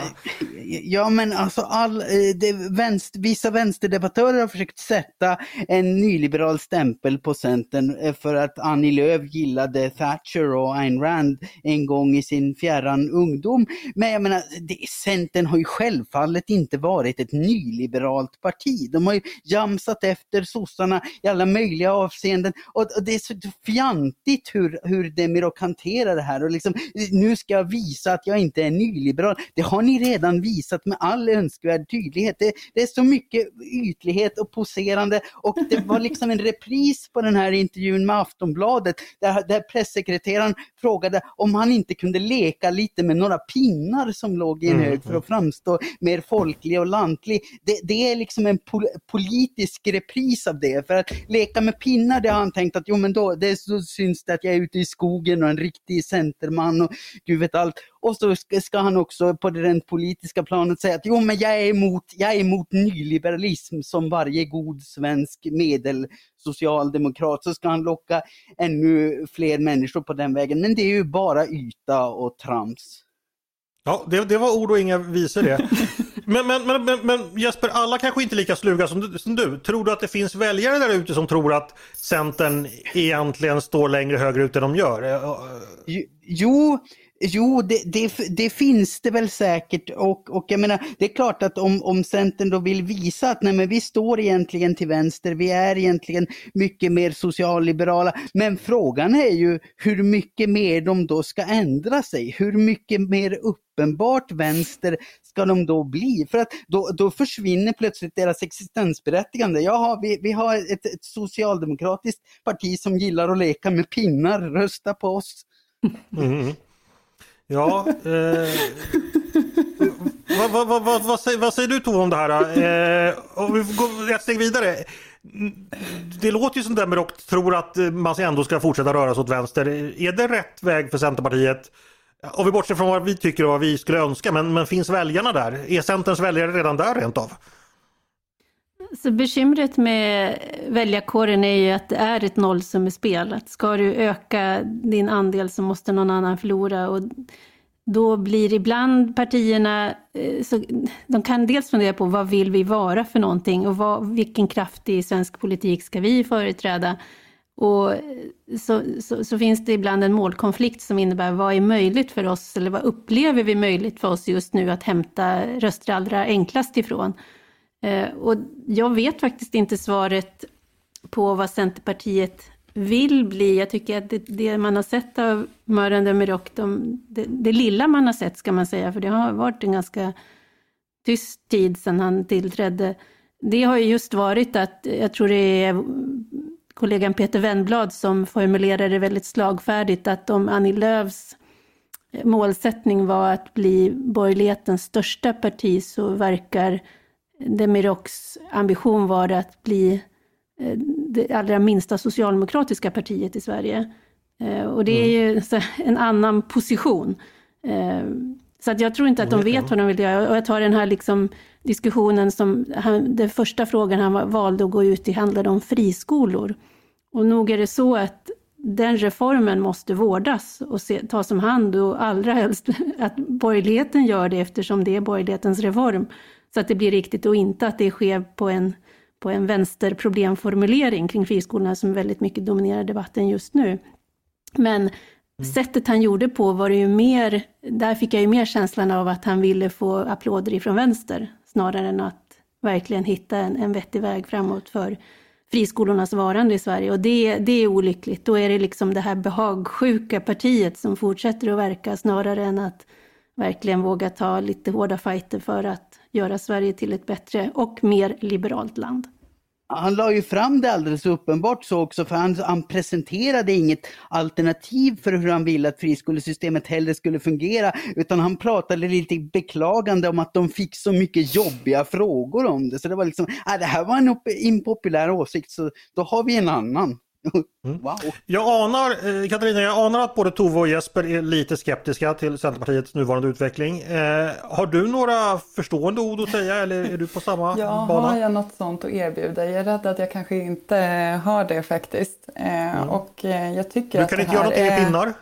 C: Ja men alltså all, eh, det, vänster, vissa vänsterdebattörer har försökt sätta en nyliberal stämpel på Centern eh, för att Annie Lööf gillade Thatcher och Ayn Rand en gång i sin fjärran ungdom. Men jag menar, det, Centern har ju självfallet inte varit ett nyliberalt parti. De har ju jamsat efter sossarna i alla möjliga avseenden och, och det är så fjantigt hur, hur Demirok hanterar det här och liksom, nu ska jag visa att jag inte är nyliberal. Det har ni redan visat med all önskvärd tydlighet. Det, det är så mycket ytlighet och poserande och det var liksom en repris på den här intervjun med Aftonbladet där, där pressekreteraren frågade om han inte kunde leka lite med några pinnar som låg i en
A: Mm,
C: hög för att framstå mer folklig och lantlig. Det, det är liksom en pol politisk repris av det. För att leka med pinnar, det har han tänkt att jo men då det så syns det att jag är ute i skogen och en riktig centerman och gud vet allt. Och så ska, han också på det rent politiska planet säga att jo men jag är emot, jag är emot nyliberalism som varje god svensk medel socialdemokrat så ska han locka ännu fler människor på den vägen. Men det är ju bara yta och trams.
A: Ja, det, det var ord och inga visor det. Men, men, men, men, Jesper, alla kanske inte är lika sluga som du, som du. Tror du att det finns väljare där ute som tror att Centern egentligen står längre högerut än de gör?
C: Jo- Jo, det, det, det finns det väl säkert och, och jag menar, det är klart att om, om Centern då vill visa att nej men vi står egentligen till vänster, vi är egentligen mycket mer socialliberala, men frågan är ju hur mycket mer de då ska ändra sig, hur mycket mer uppenbart vänster ska de då bli? För att då, då försvinner plötsligt deras existensberättigande. Jaha, vi, vi har ett, ett socialdemokratiskt parti som gillar att leka med pinnar, rösta på oss.
A: Mm. Ja, eh, vad, vad, vad, vad, vad, säger, vad säger du Tove om det här? Eh, om vi går ett steg vidare. Det låter ju som Demirok tror att man ändå ska fortsätta röra sig åt vänster. Är det rätt väg för Centerpartiet? Om vi bortser från vad vi tycker och vad vi skulle önska, men, men finns väljarna där? Är Centerns väljare redan där rent av?
D: Så bekymret med väljarkåren är ju att det är ett nollsummespel. Att ska du öka din andel så måste någon annan förlora. Och då blir ibland partierna, eh, så de kan dels fundera på vad vill vi vara för någonting och vad, vilken kraft i svensk politik ska vi företräda. Och så, så, så finns det ibland en målkonflikt som innebär vad är möjligt för oss, eller vad upplever vi möjligt för oss just nu att hämta röster allra enklast ifrån. Eh, och jag vet faktiskt inte svaret på vad Centerpartiet vill bli. Jag tycker att det, det man har sett av Möran Demirok, de, det, det lilla man har sett ska man säga, för det har varit en ganska tyst tid sedan han tillträdde. Det har ju just varit att, jag tror det är kollegan Peter Wennblad som formulerade det väldigt slagfärdigt, att om Annie Lööfs målsättning var att bli borgerlighetens största parti så verkar Demiroks ambition vara att bli eh, det allra minsta socialdemokratiska partiet i Sverige. Eh, Och det är ju så en annan position. Eh, Så att jag tror inte att de vet vad de vill göra. Och jag tar den här liksom diskussionen som, han, den första frågan han var- valde att gå ut i handlade om friskolor. Och nog är det så att den reformen måste vårdas och se, tas om hand och allra helst att borgerligheten gör det eftersom det är borgerlighetens reform. Så att det blir riktigt och inte att det sker på en, på en vänsterproblemformulering kring friskolorna som väldigt mycket dominerar debatten just nu. Men sättet han gjorde på var det ju mer, där fick jag ju mer känslan av att han ville få applåder ifrån vänster snarare än att verkligen hitta en, en vettig väg framåt för friskolornas varande i Sverige. Och det, det är olyckligt. Då är det liksom det här behagsjuka partiet som fortsätter att verka snarare än att verkligen våga ta lite hårda fighter för att göra Sverige till ett bättre och mer liberalt land.
C: Han la ju fram det alldeles uppenbart så också för han, han presenterade inget alternativ för hur han ville att friskolesystemet heller skulle fungera utan han pratade lite beklagande om att de fick så mycket jobbiga frågor om det. Så det var liksom, äh, det här var en impopulär åsikt så då har vi en annan. Mm. Wow.
A: Jag anar, eh, Katarina, jag anar att både Tove och Jesper är lite skeptiska till Centerpartiets nuvarande utveckling. Eh, har du några förstående ord att säga eller är du på samma
B: ja,
A: bana?
B: Har jag något sånt att erbjuda? Jag är rädd att jag kanske inte har det faktiskt. Eh, mm. Och eh, jag tycker
A: du
B: att
A: kan
B: det
A: inte göra någonting
B: är...
A: pinnar?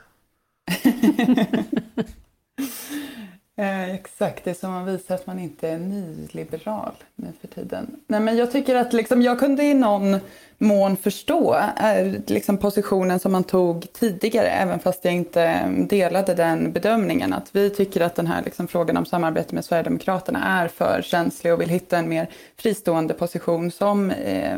B: Eh, exakt, det är som man visar att man inte är nyliberal nu för tiden. Nej, men jag tycker att liksom, jag kunde i någon mån förstå eh, liksom positionen som man tog tidigare, även fast jag inte mm, delade den bedömningen. Att vi tycker att den här liksom, frågan om samarbete med Sverigedemokraterna är för känslig och vill hitta en mer fristående position som eh,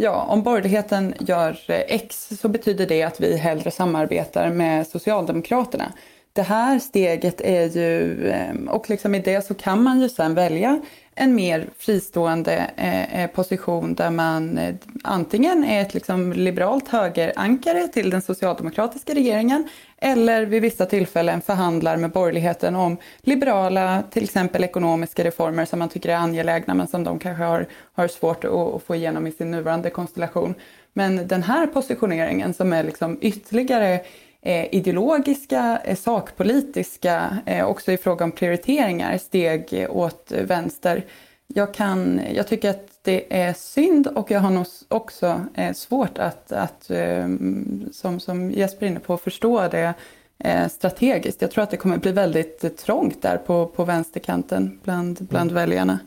B: Ja, om borgerligheten gör eh, X så betyder det att vi hellre samarbetar med Socialdemokraterna det här steget är ju, ehm, och liksom i det så kan man ju sen välja en mer fristående eh, eh, position där man eh, antingen är ett liksom liberalt högerankare till den socialdemokratiska regeringen eller vid vissa tillfällen förhandlar med borgerligheten om liberala, till exempel ekonomiska reformer som man tycker är angelägna men som de kanske har, har svårt att, att få igenom i sin nuvarande konstellation. Men den här positioneringen som är liksom ytterligare eh, ideologiska, eh, sakpolitiska, eh, också i fråga om prioriteringar, steg åt vänster. Jag, kan, jag tycker att det är synd och jag har nog också eh, svårt att, att eh, som, som Jesper är inne på, förstå det eh, strategiskt. Jag tror att det kommer bli väldigt trångt där på, på vänsterkanten bland, bland mm. väljarna.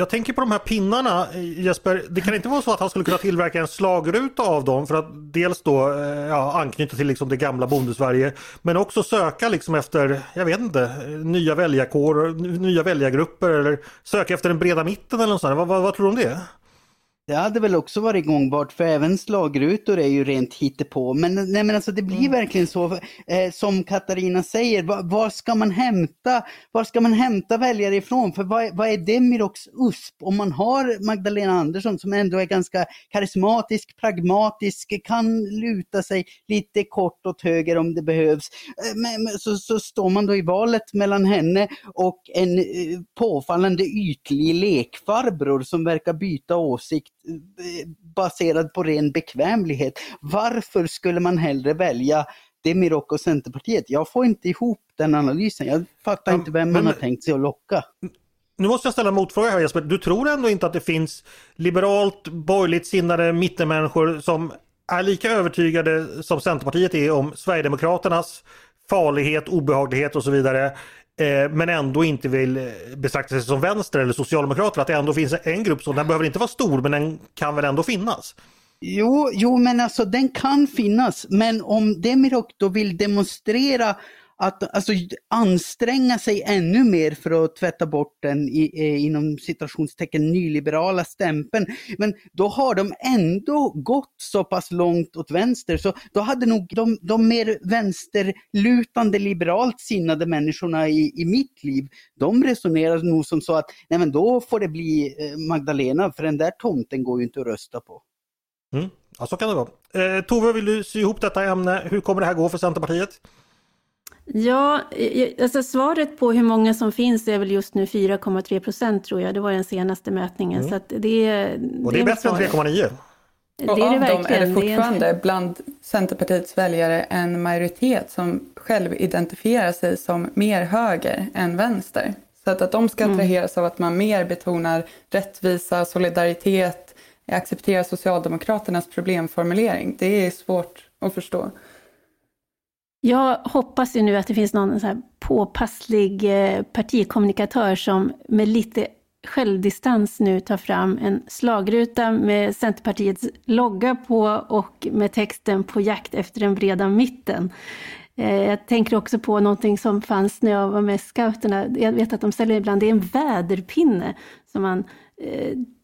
A: Jag tänker på de här pinnarna eh, Jesper, det kan inte vara så att han skulle kunna tillverka en slagruta av dem för att dels då eh, ja, anknyta till liksom det gamla bondesverige men också söka liksom efter, jag vet inte, eh, nya väljarkårer, nya väljargrupper eller söka efter den breda mitten eller något sånt. Vad, vad, vad tror du om det?
C: Det hade väl också varit gångbart för även slagrutor är ju rent hittepå. Men, nej, men alltså det blir mm. verkligen så eh, som Katarina säger, var, var, ska man hämta, var ska man hämta väljare ifrån? För vad, vad är Demiroks USP? Om man har Magdalena Andersson som ändå är ganska karismatisk, pragmatisk, kan luta sig lite kort åt höger om det behövs. Eh, men, så, så står man då i valet mellan henne och en eh, påfallande ytlig lekfarbror som verkar byta åsikt baserad på ren bekvämlighet. Varför skulle man hellre välja Demirok och Centerpartiet? Jag får inte ihop den analysen. Jag fattar inte vem man har tänkt sig att locka.
A: Nu måste jag ställa en motfråga här Jesper. Du tror ändå inte att det finns liberalt, borgerligt sinnade mittenmänniskor som är lika övertygade som Centerpartiet är om Sverigedemokraternas farlighet, obehaglighet och så vidare Eh, Eh, men ändå inte vill eh, betrakta sig som vänster eller socialdemokrater. Att det ändå finns en grupp som, den behöver inte vara stor men den kan väl ändå finnas?
C: Jo, jo men alltså den kan finnas. Men om Demirok då vill demonstrera att alltså, anstränga sig ännu mer för att tvätta bort den i, eh, inom citationstecken nyliberala stämpeln. Men då har de ändå gått så pass långt åt vänster så då hade nog de, de mer vänsterlutande liberalt sinnade människorna i, i mitt liv, de resonerade nog som så att nej men då får det bli eh, Magdalena för den där tomten går ju inte att rösta på.
A: Mm. Ja, så kan det vara. Eh, Tove, vill du sy ihop detta ämne? Hur kommer det här gå för Centerpartiet?
D: Ja, alltså svaret på hur många som finns är väl just nu 4,3 procent tror jag. Det var den senaste mätningen. Mm. Så det, det,
A: Och det är bättre än 3,9.
B: Det är och av dem är det fortfarande det är... bland Centerpartiets väljare en majoritet som själv identifierar sig som mer höger än vänster. Så att, att de ska mm. attraheras mm. av att man mer betonar rättvisa, solidaritet, accepterar Socialdemokraternas problemformulering. Det är svårt att förstå.
D: Jag hoppas ju nu att det finns någon så här påpasslig eh, partikommunikatör som med lite självdistans nu tar fram en slagruta med Centerpartiets logga på och med texten på jakt efter den breda mitten. Eh, jag tänker också på någonting som fanns när jag var med scouterna. Jag vet att de ställer ibland, det är en väderpinne som man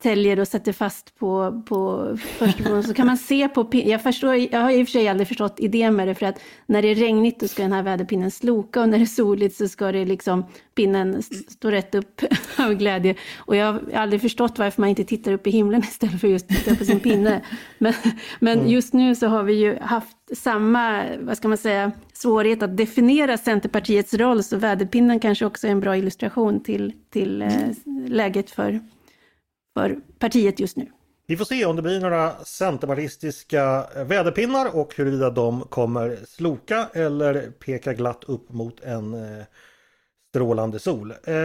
D: täljer och sätter fast på, på första så kan man se på jag förstår, jag har i och för sig aldrig förstått idén med det för att när det är regnigt då ska den här väderpinnen sloka och när det är soligt så ska det liksom pinnen stå rätt upp av glädje. Och jag har aldrig förstått varför man inte tittar upp i himlen istället för just att titta på sin pinne. Men, men mm. just nu så har vi ju haft samma, vad ska man säga, svårighet att definiera Centerpartiets roll så väderpinnen kanske också är en bra illustration till, till eh, läget för för partiet just nu.
A: Vi får se om det blir några centerpartistiska väderpinnar och huruvida de kommer sloka eller peka glatt upp mot en eh, strålande sol. Eh,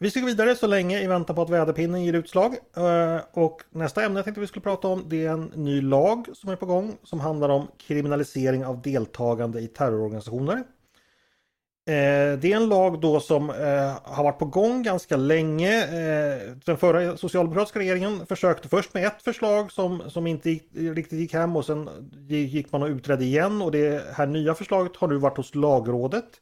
A: vi ska gå vidare så länge i väntan på att väderpinnen ger utslag. Eh, och nästa ämne jag tänkte vi skulle prata om det är en ny lag som är på gång som handlar om kriminalisering av deltagande i terrororganisationer. Eh, det är en lag då som eh, har varit på gång ganska länge. Eh, den förra socialdemokratiska regeringen försökte först med ett förslag som, som inte gick, riktigt gick hem och sen gick man och utredde igen och det här nya förslaget har nu varit hos lagrådet.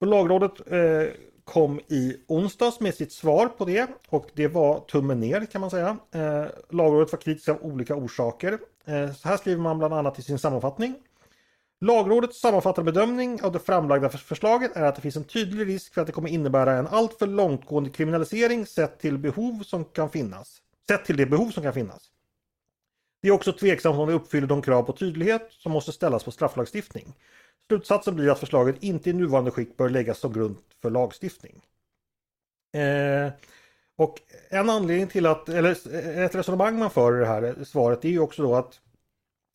A: Och lagrådet eh, kom i onsdags med sitt svar på det och det var tummen ner kan man säga. Eh, lagrådet var kritiskt av olika orsaker. Eh, så här skriver man bland annat i sin sammanfattning. Lagrådets sammanfattande bedömning av det framlagda förslaget är att det finns en tydlig risk för att det kommer innebära en alltför långtgående kriminalisering sett till behov som kan finnas. Sett till det behov som kan finnas. Det är också tveksamt om det uppfyller de krav på tydlighet som måste ställas på strafflagstiftning. Slutsatsen blir att förslaget inte i nuvarande skick bör läggas som grund för lagstiftning. Eh, och en anledning till att, eller ett resonemang man för i det här svaret är ju också då att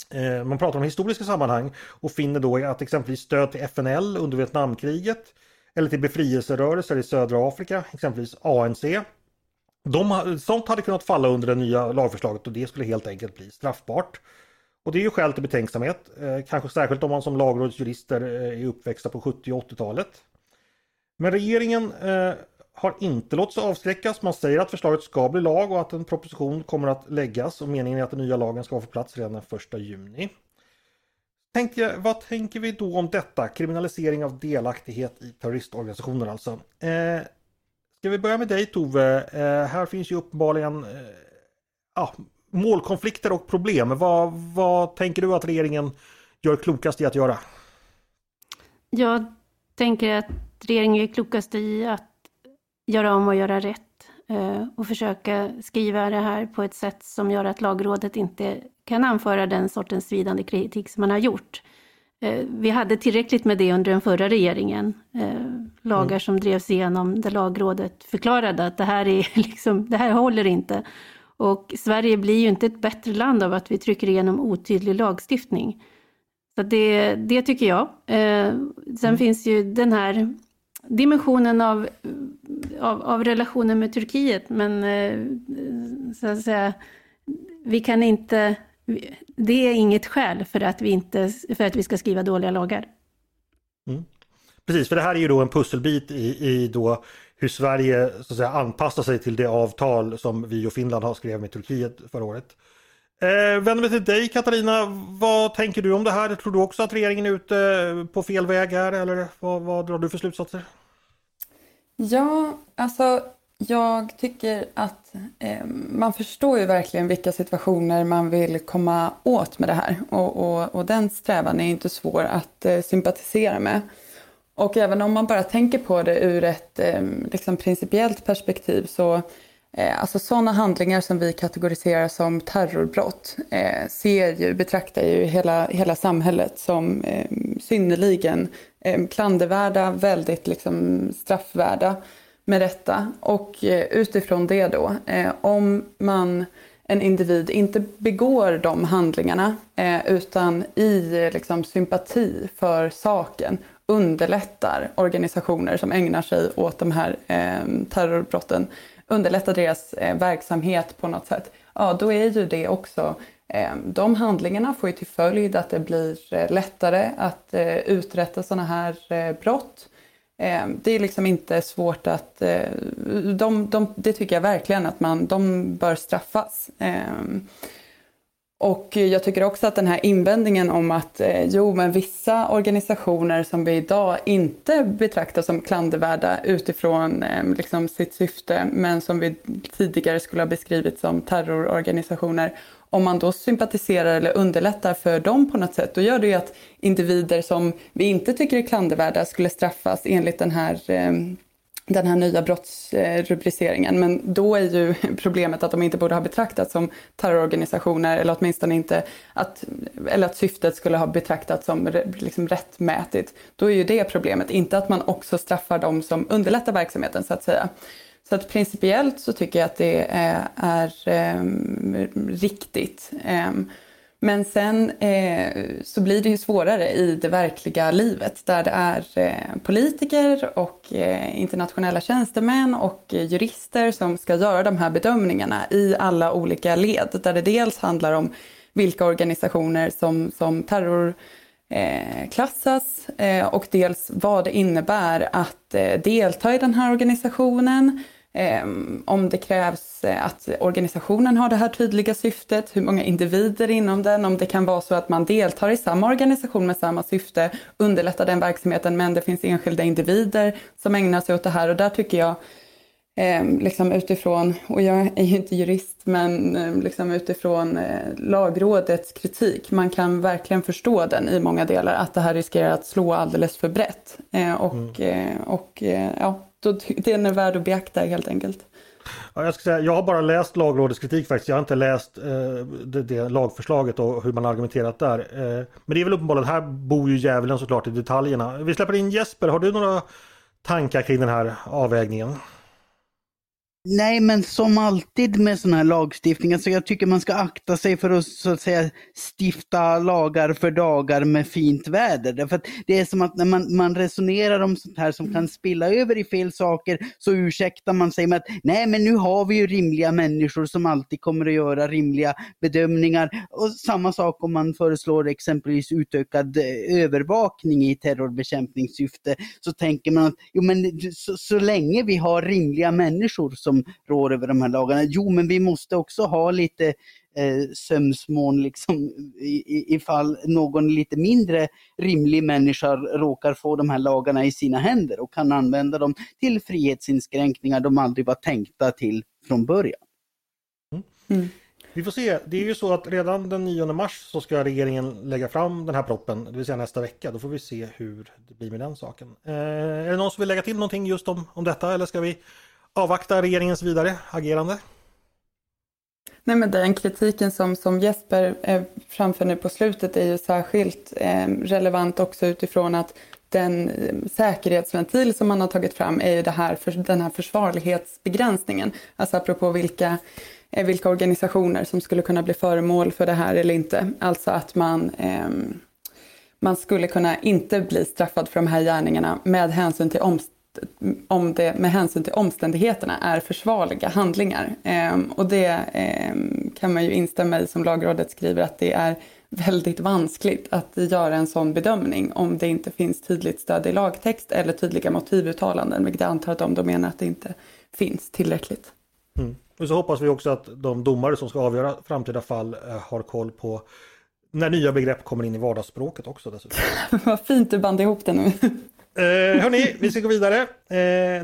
A: Eh, man pratar om historiska sammanhang och finner då att exempelvis stöd till FNL under Vietnamkriget eller till befrielserörelser i södra Afrika, exempelvis ANC. De, sånt hade kunnat falla under det nya lagförslaget och det skulle helt enkelt bli straffbart. Och det är ju skäl till betänksamhet, eh, kanske särskilt om man som lagrådsjurister eh, är uppväxta på 70 och 80-talet. Men regeringen har inte låtit sig avskräckas. Man säger att förslaget ska bli lag och att en proposition kommer att läggas och meningen är att den nya lagen ska vara på plats redan den 1 juni. Tänkte, vad tänker vi då om detta? Kriminalisering av delaktighet i terroristorganisationer alltså. Eh, ska vi börja med dig Tove? Eh, här finns ju uppenbarligen eh, ah, målkonflikter och problem. Vad, vad tänker du att regeringen gör klokast i att göra?
D: Jag tänker att regeringen gör klokast i att göra om och göra rätt eh, och försöka skriva det här på ett sätt som gör att lagrådet inte kan anföra den sortens svidande kritik som man har gjort. Eh, vi hade tillräckligt med det under den förra regeringen. Eh, lagar mm. som drevs igenom där lagrådet förklarade att det här, är liksom, det här håller inte. Och Sverige blir ju inte ett bättre land av att vi trycker igenom otydlig lagstiftning. Så det, det tycker jag. sen mm. finns ju den här dimensionen av, av, av relationen med Turkiet, men eh, så att säga, vi kan inte, det är inget skäl för att vi, inte, för att vi ska skriva dåliga lagar.
A: Mm. Precis, för det här är ju då en pusselbit i, i då hur Sverige så att säga, anpassar sig till det avtal som vi och Finland har skrivit med Turkiet förra året. Eh, vänder mig till dig Katarina, vad tänker du om det här? Tror du också att regeringen är ute eh, på fel väg här eller vad, vad drar du för slutsatser?
B: Ja, alltså jag tycker att eh, man förstår ju verkligen vilka situationer man vill komma åt med det här och, och, och den strävan är inte svår att eh, sympatisera med. Och även om man bara tänker på det ur ett eh, liksom principiellt perspektiv så Eh, Eh, alltså sådana handlingar som vi kategoriserar som terrorbrott eh, ser ju, betraktar ju hela, hela samhället som eh, synnerligen eh, klandervärda, väldigt liksom, straffvärda med detta. Och eh, utifrån det då, eh, om man en individ inte begår de handlingarna eh, utan i liksom, sympati för saken underlättar organisationer som ägnar sig åt de här eh, terrorbrotten underlätta deras eh, verksamhet på något sätt, ja då är ju det också eh, de handlingarna får ju till följd att det blir eh, lättare att eh, uträtta sådana här eh, brott. Eh, det är liksom inte svårt att... Eh, de, de, det tycker jag verkligen att man, de bör straffas. Eh, och eh, jag tycker också att den här invändningen om att eh, jo, men vissa organisationer som vi idag inte betraktar som klandervärda utifrån eh, liksom sitt syfte, men som vi tidigare skulle ha beskrivit som terrororganisationer, om man då sympatiserar eller underlättar för dem på något sätt, då gör det ju att individer som vi inte tycker är klandervärda skulle straffas enligt den här eh, den här nya brottsrubriceringen. Men då är ju problemet att de inte borde ha betraktats som terrororganisationer eller åtminstone inte att, eller att syftet skulle ha betraktats som liksom rättmätigt. Då är ju det problemet, inte att man också straffar dem som underlättar verksamheten så att säga. Så att principiellt så tycker jag att det är, är är riktigt. Ehm, men sen eh, så blir det ju svårare i det verkliga livet där det är eh, politiker och eh, internationella tjänstemän och jurister som ska göra de här bedömningarna i alla olika led. Där det dels handlar om vilka organisationer som, som terrorklassas eh, eh, och dels vad det innebär att eh, delta i den här organisationen om det krävs eh, att organisationen har det här tydliga syftet, hur många individer inom den, om det kan vara så att man deltar i samma organisation med samma syfte, underlättar den verksamheten men det finns enskilda individer som ägnar sig åt det här och där tycker jag eh, liksom utifrån, och jag är ju inte jurist, men eh, liksom utifrån eh, lagrådets kritik, man kan verkligen förstå den i många delar, att det här riskerar att slå alldeles för brett. Eh, och mm. och ja, då, den är värd att beakta helt enkelt.
A: Ja, jag, ska säga, jag har bara läst lagrådets kritik faktiskt. Jag har inte läst eh, det, det, lagförslaget och hur man argumenterat där. Eh, men det är väl uppenbarligen, här bor ju djävulen såklart i detaljerna. Vi släpper in Jesper, har du några tankar kring den här avvägningen?
C: Nej, men som alltid med sån här lagstiftning, alltså jag tycker man ska akta sig för att så att säga stifta lagar för dagar med fint väder. Därför att det är som att när man, man resonerar om sånt här som kan spilla över i fel saker så ursäktar man sig med att nej, men nu har vi ju rimliga människor som alltid kommer att göra rimliga bedömningar. Och samma sak om man föreslår exempelvis utökad eh, övervakning i terrorbekämpningssyfte så tänker man att jo, men så, så länge vi har rimliga människor som som rår över de här lagarna. Jo, men vi måste också ha lite eh, sömsmån liksom, i, ifall någon lite mindre rimlig människa råkar få de här lagarna i sina händer och kan använda dem till frihetsinskränkningar de aldrig var tänkta till från början.
A: Mm. Mm. Vi får se. Det är ju så att redan den 9 mars så ska regeringen lägga fram den här proppen, det vill säga nästa vecka. Då får vi se hur det blir med den saken. Eh, är det någon som vill lägga till någonting just om, om detta eller ska vi avvakta regeringens vidare agerande?
B: Nej, men den kritiken som, som Jesper eh, framför nu på slutet är ju särskilt eh, relevant också utifrån att den eh, säkerhetsventil som man har tagit fram är ju det här, för, den här försvarlighetsbegränsningen. Alltså apropå vilka, eh, vilka organisationer som skulle kunna bli föremål för det här eller inte. Alltså att man eh, man skulle kunna inte bli straffad för de här gärningarna med hänsyn till om det med hänsyn till omständigheterna är försvarliga handlingar. Ehm, och det ehm, kan man ju instämma i som lagrådet skriver att det är väldigt vanskligt att göra en sån bedömning om det inte finns tydligt stöd i lagtext eller tydliga motivuttalanden, vilket jag antar att de då menar att det inte finns tillräckligt.
A: Mm. Och så hoppas vi också att de domare som ska avgöra framtida fall eh, har koll på när nya begrepp kommer in i vardagsspråket också dessutom.
B: Vad fint du band ihop det nu.
A: Eh, hörni, vi ska gå vidare. Eh,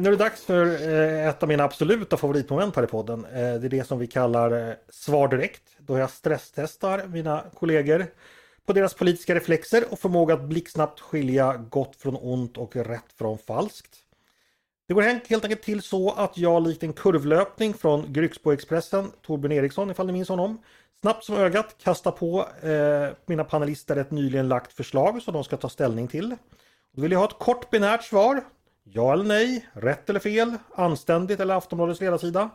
A: nu är det dags för eh, ett av mina absoluta favoritmoment här i podden. Eh, det är det som vi kallar eh, Svar direkt. Då jag stresstestar mina kollegor på deras politiska reflexer och förmåga att blixtsnabbt skilja gott från ont och rätt från falskt. Det går helt enkelt till så att jag likt en kurvlöpning från Grycksbo-Expressen, Torbjörn Eriksson ifall ni minns honom, snabbt som ögat kastar på eh, mina panelister ett nyligen lagt förslag som de ska ta ställning till. Då vill jag ha ett kort binärt svar. Ja eller nej, rätt eller fel, anständigt eller Aftonbladets ledarsida.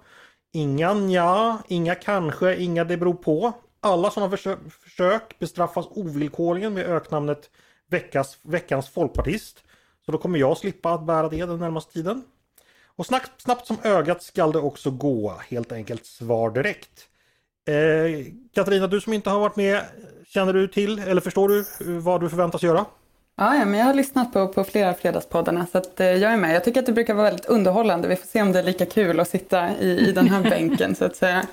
A: Inga nja, inga kanske, inga det beror på. Alla sådana försök, försök bestraffas ovillkorligen med öknamnet veckas, veckans folkpartist. Så då kommer jag slippa att bära det den närmaste tiden. Och snabbt, snabbt som ögat skall det också gå, helt enkelt svar direkt. Eh, Katarina, du som inte har varit med, känner du till eller förstår du vad du förväntas göra?
B: Ja, ja, men jag har lyssnat på, på flera fredagspoddarna så att, eh, jag är med. Jag tycker att det brukar vara väldigt underhållande. Vi får se om det är lika kul att sitta i, i den här bänken så att säga.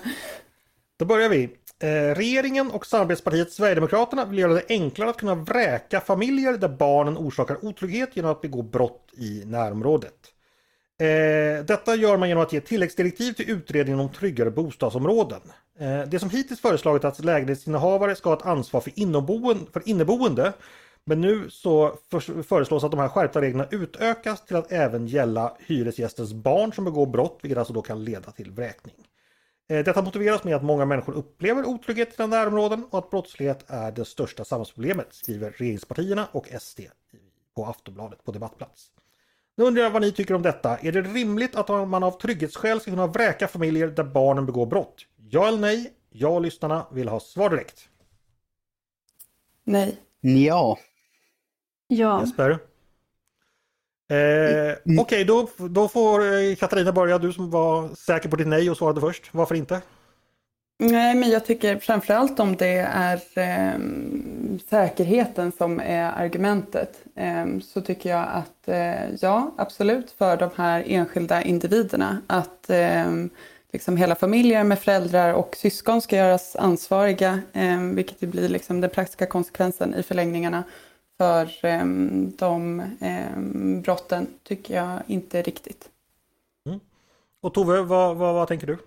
A: Då börjar vi. Eh, regeringen och samarbetspartiet Sverigedemokraterna vill göra det enklare att kunna vräka familjer där barnen orsakar otrygghet genom att begå brott i närområdet. Eh, detta gör man genom att ge tilläggsdirektiv till utredningen om tryggare bostadsområden. Eh, det som hittills föreslagit att lägenhetsinnehavare ska ha ett ansvar för inneboende, för inneboende men nu så föreslås att de här skärpta reglerna utökas till att även gälla hyresgästens barn som begår brott, vilket alltså då kan leda till vräkning. Eh, detta motiveras med att många människor upplever otrygghet i sina närområden och att brottslighet är det största samhällsproblemet, skriver regeringspartierna och SD på Aftonbladet på debattplats. Nu undrar jag vad ni tycker om detta. Är det rimligt att man av trygghetsskäl ska kunna vräka familjer där barnen begår brott? Ja eller nej? Jag och lyssnarna vill ha svar direkt.
B: Nej.
C: Ja.
D: Ja.
A: Jesper? Eh, Okej, okay, då, då får eh, Katarina börja. Du som var säker på ditt nej och svarade först. Varför inte?
B: Nej, men jag tycker framförallt om det är eh, säkerheten som är argumentet eh, så tycker jag att eh, ja, absolut för de här enskilda individerna att ehm, liksom hela familjer med föräldrar och syskon ska göras ansvariga, ehm, vilket ju blir liksom den praktiska konsekvensen i förlängningarna för ehm, de brotten tycker jag inte riktigt.
A: Mm. Och Tove, vad, vad, vad tänker du?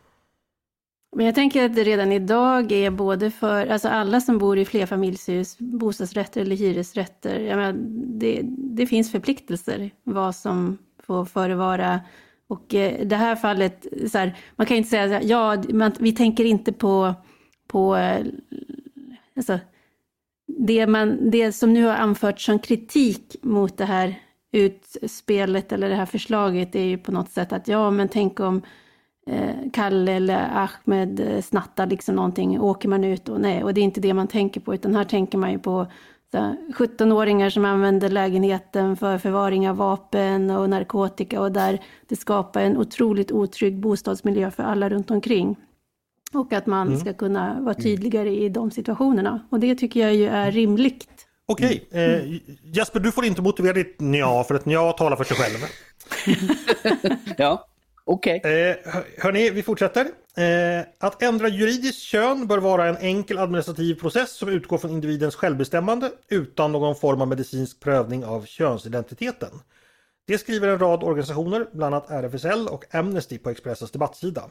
D: Men jag tänker att det redan idag är både för alltså alla som bor i flerfamiljshus, bostadsrätter eller hyresrätter. Jag menar, det, det finns förpliktelser vad som får förevara. Och eh, det här fallet, så här, man kan inte säga ja, man, vi tänker inte på, på eh, alltså, det, man, det som nu har anförts som kritik mot det här utspelet eller det här förslaget är ju på något sätt att ja, men tänk om eh, Kalle eller Ahmed eh, snattar liksom någonting, åker man ut och nej, och det är inte det man tänker på, utan här tänker man ju på 17-åringar som använder lägenheten för förvaring av vapen och narkotika och där det skapar en otroligt otrygg bostadsmiljö för alla runt omkring. Och att man mm. ska kunna vara tydligare i de situationerna. Och det tycker jag ju är rimligt.
A: Okej, eh, Jesper du får inte motivera ditt nja för att nja talar för sig själv.
C: ja. Okej. Okay.
A: Eh, hörni, vi fortsätter. Eh, att ändra juridiskt kön bör vara en enkel administrativ process som utgår från individens självbestämmande utan någon form av medicinsk prövning av könsidentiteten. Det skriver en rad organisationer, bland annat RFSL och Amnesty på Expressens debattsida.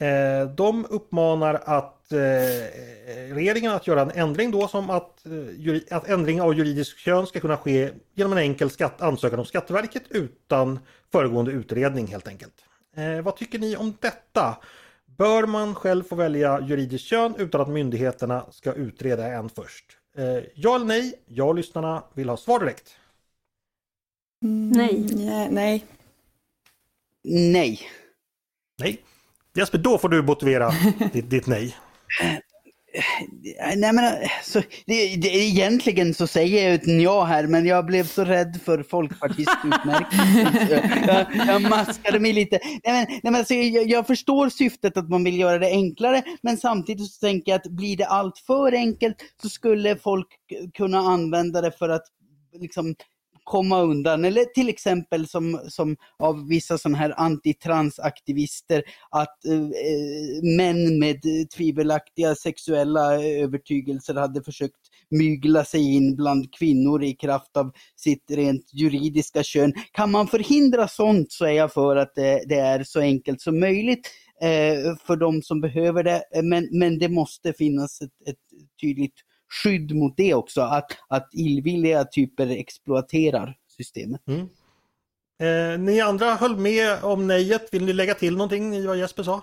A: Eh, de uppmanar att eh, regeringen att göra en ändring då som att, eh, att ändring av juridisk kön ska kunna ske genom en enkel skatt, ansökan om Skatteverket utan föregående utredning helt enkelt. Eh, vad tycker ni om detta? Bör man själv få välja juridiskt kön utan att myndigheterna ska utreda en först? Eh, ja eller nej? Jag och lyssnarna vill ha svar direkt.
B: Mm, nej. Nej.
C: Nej.
A: Nej. Jesper, då får du motivera ditt, ditt nej.
C: Nej men så, det, det, egentligen så säger jag ett ja här men jag blev så rädd för folkpartistutmärkelsen. jag, jag maskade mig lite. Nej, men, nej, men alltså, jag, jag, förstår syftet att man vill göra det enklare men samtidigt så tänker jag att blir det allt för enkelt så skulle folk kunna använda det för att liksom komma undan. Eller till exempel som, som av vissa sådana här antitransaktivister att eh, eh, män med tvivelaktiga sexuella eh, övertygelser hade försökt mygla sig in bland kvinnor i kraft av sitt rent juridiska kön. Kan man förhindra sånt så är jag för att det, det är så enkelt som möjligt eh, för de som behöver det. Men, men det måste finnas ett, ett tydligt skydd mot det också, att, att illvilliga typer exploaterar systemet. Mm.
A: Eh, ni andra höll med om nejet. Vill ni lägga till någonting i vad Jesper sa?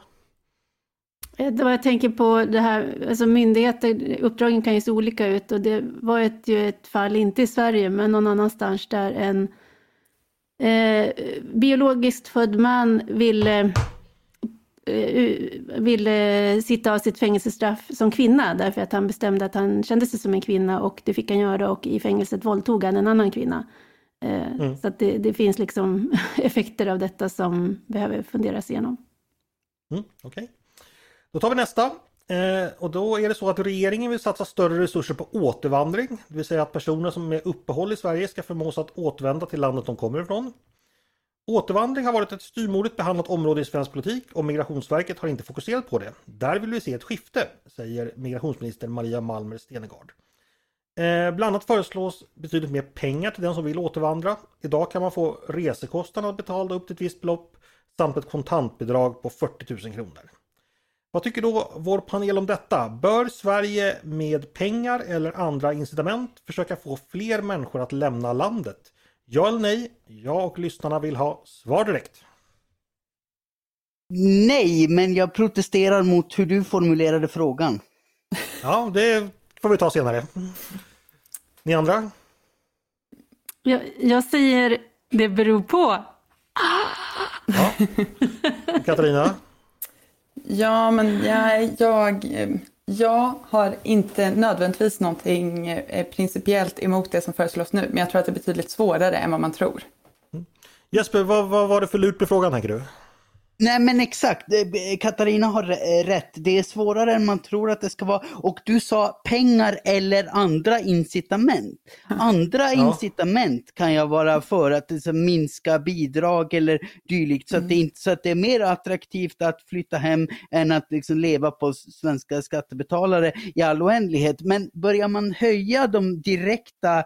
D: Eh, det var jag tänker på det här, alltså myndigheter, uppdragen kan ju se olika ut och det var ett, ju ett fall, inte i Sverige, men någon annanstans där en eh, biologiskt född man ville Eh, ville sitta av sitt fängelsestraff som kvinna därför att han bestämde att han kände sig som en kvinna och det fick han göra och i fängelset våldtog han en annan kvinna. Eh, mm. Så att det, det, finns liksom effekter av detta som behöver funderas igenom.
A: Mm, Okej, okay. då tar vi nästa. Eh, och då är det så att regeringen vill satsa större resurser på återvandring. Det vill säga att personer som är uppehåll i Sverige ska förmås att återvända till landet de kommer ifrån. Återvandring har varit ett styrmodigt behandlat område i svensk politik och Migrationsverket har inte fokuserat på det. Där vill vi se ett skifte, säger migrationsminister Maria Malmer Stenegard. Eh, bland annat föreslås betydligt mer pengar till den som vill återvandra. Idag kan man få resekostnaderna betalda upp till ett visst belopp samt ett kontantbidrag på 40 000 kronor. Vad tycker då vår panel om detta? Bör Sverige med pengar eller andra incitament försöka få fler människor att lämna landet? Ja eller nej? Jag och lyssnarna vill ha svar direkt.
C: Nej, men jag protesterar mot hur du formulerade frågan.
A: Ja, det får vi ta senare. Ni andra?
D: Jag, jag säger Det beror på.
A: Ja. Katarina?
B: Ja, men jag, jag, jag har inte nödvändigtvis någonting eh, principiellt emot det som föreslås nu, men jag tror att det är betydligt svårare än vad man tror. Mm.
A: Jesper, vad, vad var det för lurt på frågan tänker du?
C: Nej men exakt, Eh, Katarina har r- rätt. Det är svårare än man tror att det ska vara. Och du sa pengar eller andra incitament. Andra incitament kan jag vara för att det ska minska bidrag eller dylikt. Så, att det inte, så att det är mer attraktivt att flytta hem än att liksom leva på svenska skattebetalare i all oändlighet. Men börjar man höja de direkta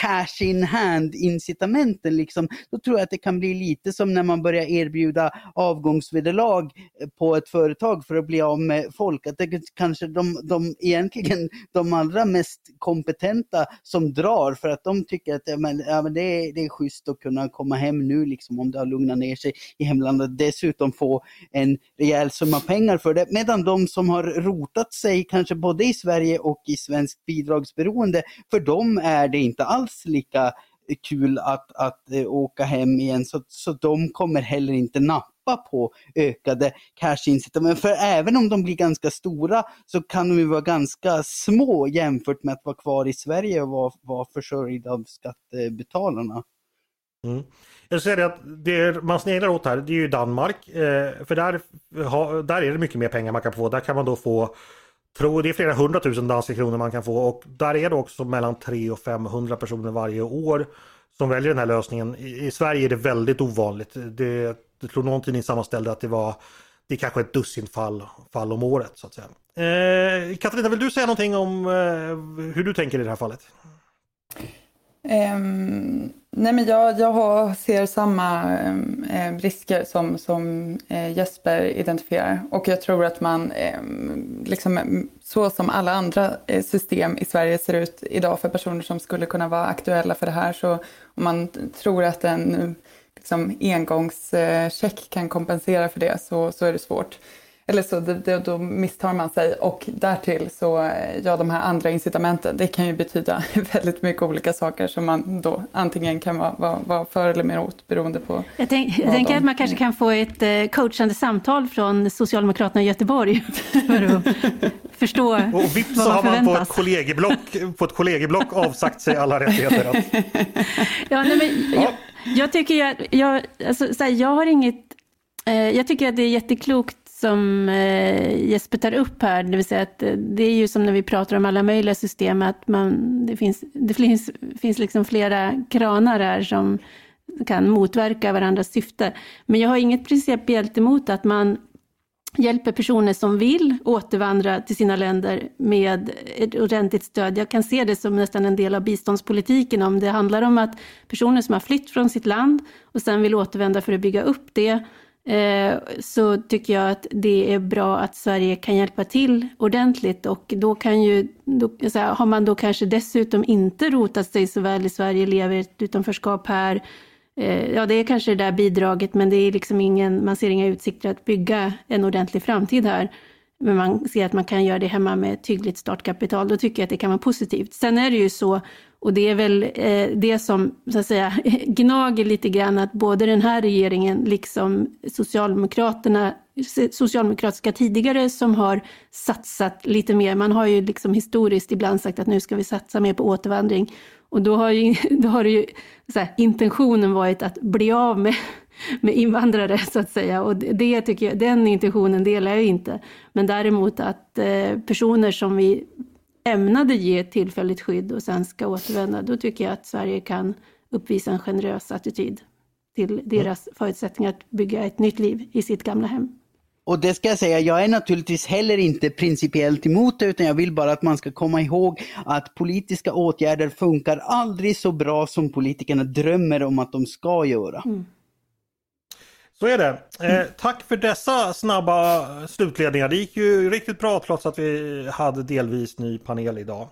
C: cash in hand incitamenten liksom, då tror jag att det kan bli lite som när man börjar erbjuda avgångsvederlag eh, på ett företag för att bli av med folk. Att det kanske de, de egentligen de allra mest kompetenta som drar för att de tycker att ja, men, ja, men det, är, det är schysst att kunna komma hem nu liksom om det har lugnat ner sig i hemlandet. Dessutom få en rejäl summa pengar för det. Medan de som har rotat sig kanske både i Sverige och i svenskt bidragsberoende, för dem är det inte alls lika kul att, att eh, åka hem igen så, så de kommer heller inte nappa på ökade cash-incitament. För även om de blir ganska stora så kan de ju vara ganska små jämfört med att vara kvar i Sverige och vara, vara försörjd av skattebetalarna.
A: Mm. Jag säger det att det man sneglar åt här, det är ju Danmark. Eh, för där, ha, där är det mycket mer pengar man kan få. Där kan man då få, tror det är flera hundratusen danska kronor man kan få och där är det också mellan 300 och 500 personer varje år som väljer den här lösningen. I, i Sverige är det väldigt ovanligt. Det, jag tror någon tidning sammanställde att det var det är kanske ett dussin fall, fall om året så att säga. Eh, Katarina, vill du säga någonting om eh, hur du tänker i det här fallet?
B: Um, nej men jag, jag har, ser samma eh, eh, risker som, som eh, Jesper identifierar och jag tror att man, eh, liksom, eh, så som alla andra eh, system i Sverige ser ut idag för personer som skulle kunna vara aktuella för det här så om man tror att en liksom, engångscheck kan kompensera för det så, så är det svårt. Eller så det, det, då misstar man sig och därtill så, eh, ja de här andra incitamenten, det kan ju betyda väldigt mycket olika saker som man då antingen kan vara, vara, vara för eller emot beroende på
D: Jag, tänk, jag
B: vad
D: tänker
B: de-
D: att man kanske kan få ett eh, coachande samtal från Socialdemokraterna i Göteborg för att förstå
A: Och vips
D: vad
A: så har man på ett, kollegieblock, på ett kollegieblock avsagt sig alla rättigheter. Att,
D: Ja, nej, men
A: Ja.
D: jag, jag tycker ju att, jag, alltså, så här, jag har inget, eh, jag tycker att det är jätteklokt som eh, Jesper tar upp här, det vill säga att eh, det är ju som när vi pratar om alla möjliga system, att man, det finns, det finns, finns liksom flera kranar här som kan motverka varandras syfte. Men jag har inget principiellt emot att man hjälper personer som vill återvandra till sina länder med ett ordentligt stöd. Jag kan se det som nästan en del av biståndspolitiken om det handlar om att personer som har flytt från sitt land och sen vill återvända för att bygga upp det Eh, så tycker jag att det är bra att Sverige kan hjälpa till ordentligt och då kan ju, då, så här, har man då kanske dessutom inte rotat sig så väl i Sverige, lever i ett utanförskap här, eh, Ja, det är kanske det där bidraget, men det är liksom ingen, man ser inga utsikter att bygga en ordentlig framtid här. Men man ser att man kan göra det hemma med ett tydligt startkapital. Då tycker jag att det kan vara positivt. Sen är det ju så, och det är väl eh, det som så att säga gnager lite grann, att både den här regeringen liksom Socialdemokraterna, socialdemokratiska tidigare som har satsat lite mer. Man har ju liksom historiskt ibland sagt att nu ska vi satsa mer på återvandring. Och då har ju, då har ju så här, intentionen varit att bli av med, med invandrare så att säga. Och det- det tycker jag, den intentionen delar jag inte. Men däremot att eh, personer som vi ämnade ge tillfälligt skydd och sen ska återvända, då tycker jag att Sverige kan uppvisa en generös attityd till deras förutsättningar att bygga ett nytt liv i sitt gamla hem.
C: Och det ska jag säga, jag är naturligtvis heller inte principiellt emot det, utan jag vill bara att man ska komma ihåg att politiska åtgärder funkar aldrig så bra som politikerna drömmer om att de ska göra.
A: Så är det. Eh, tack för dessa snabba slutledningar. Det gick ju riktigt bra trots att vi hade delvis ny panel idag.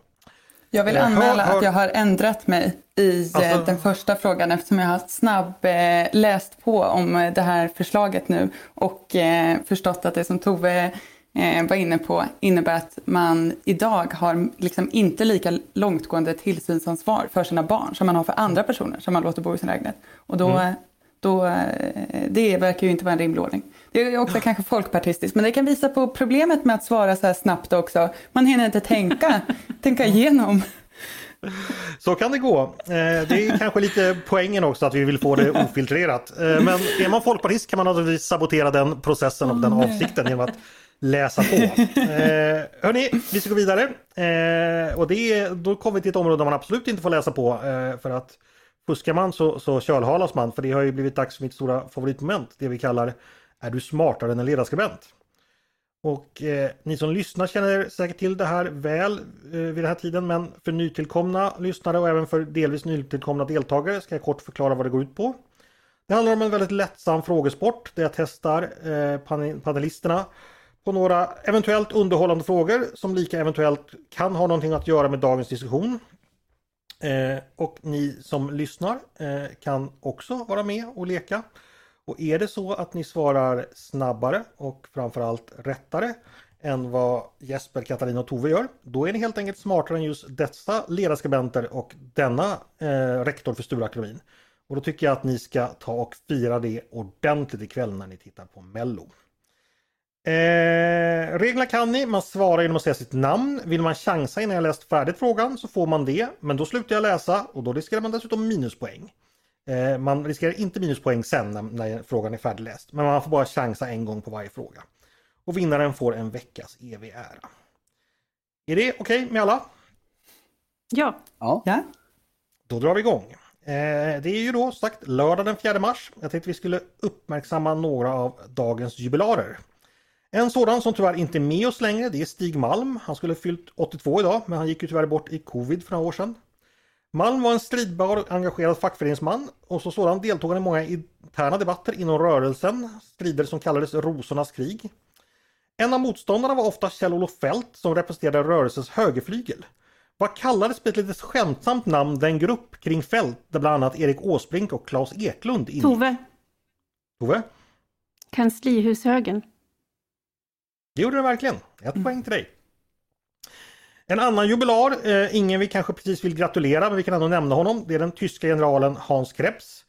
B: Jag vill
A: Eh,
B: anmäla att jag har ändrat mig i eh,
A: Alltså-
B: den första frågan eftersom jag har snabb eh, läst på om det här förslaget nu och förstått att det som Tove var inne på innebär att man idag har liksom inte lika långtgående tillsynsansvar för sina barn som man har för andra personer som man låter bo i sin lägenhet. Och då, mm. Då, eh, det verkar ju inte vara en rimlig ordning. Det är också kanske folkpartistiskt, men det kan visa på problemet med att svara så här snabbt också. Man hinner inte tänka, tänka igenom.
A: Så kan det gå. Eh, det är kanske lite poängen också att vi vill få det ofiltrerat. Eh, men är man folkpartist kan man naturligtvis sabotera den processen och den avsikten genom att läsa på. Eh, hörni, vi ska gå vidare. Eh, och det är, då kommer vi till ett område där man absolut inte får läsa på. Eh, för att fuskar man så, så kölhalas man. För det har ju blivit dags för mitt stora favoritmoment. Det vi kallar Är du smartare än en ledarskribent? Och eh, ni som lyssnar känner säkert till det här väl eh, vid den här tiden men för nytillkomna lyssnare och även för delvis nytillkomna deltagare ska jag kort förklara vad det går ut på. Det handlar om en väldigt lättsam frågesport där jag testar eh, panelisterna på några eventuellt underhållande frågor som lika eventuellt kan ha någonting att göra med dagens diskussion. Eh, och ni som lyssnar eh, kan också vara med och leka. Och är det så att ni svarar snabbare och framförallt rättare än vad Jesper, Katarina och Tove gör, då är ni helt enkelt smartare än just dessa ledarskribenter och denna eh, rektor för Stureakademin. Och då tycker jag att ni ska ta och fira det ordentligt ikväll när ni tittar på Mello. Eh, reglerna kan ni, man svarar genom att säga sitt namn. Vill man chansa innan jag läst färdigt frågan så får man det, men då slutar jag läsa och då riskerar man dessutom minuspoäng. Eh, man riskerar inte minuspoäng sen när, när, frågan är färdigläst, men man får bara chansa en gång på varje fråga. Och vinnaren får en veckas evig ära. Är det okej okay med alla?
D: Ja.
B: ja.
A: Då drar vi igång. Eh, det är ju då sagt lördag den 4 mars. Jag tänkte vi skulle uppmärksamma några av dagens jubilarer. En sådan som tyvärr inte är med oss längre det är Stig Malm. Han skulle fyllt 82 idag men han gick ju tyvärr bort i covid för några år sedan. Malm var en stridbar och engagerad fackföreningsman och så sådan deltog han i många interna debatter inom rörelsen, strider som kallades Rosornas krig. En av motståndarna var ofta Kjell-Olof Fält som representerade rörelsens högerflygel. Vad kallades med ett lite skämtsamt namn den grupp kring Fält där bland annat Erik Åsbrink och Claes Eklund ingick?
D: Tove.
A: Tove?
D: Kanslihushögern.
A: Det gjorde den verkligen. Ett mm. poäng till dig. En annan jubilar, eh, ingen vi kanske precis vill gratulera men vi kan ändå nämna honom. Det är den tyska generalen Hans Krebs.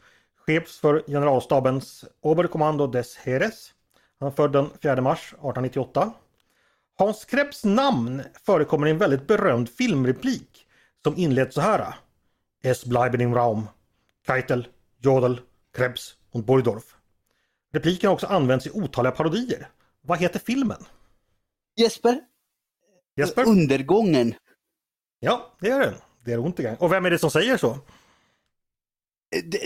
A: Chef för generalstabens Oberkommando des Heeres. Han är född den 4 mars 1898. Hans Krebs namn förekommer i en väldigt berömd filmreplik som inleds så här. Es bleiben im Raum. Keitel, Jodel, Krebs und Borgdorf. Repliken har också använts i otaliga parodier. Vad heter filmen?
C: Jesper?
A: Jesper?
C: Undergången.
A: Ja, det är den. Det är ont i Och vem är det som säger så?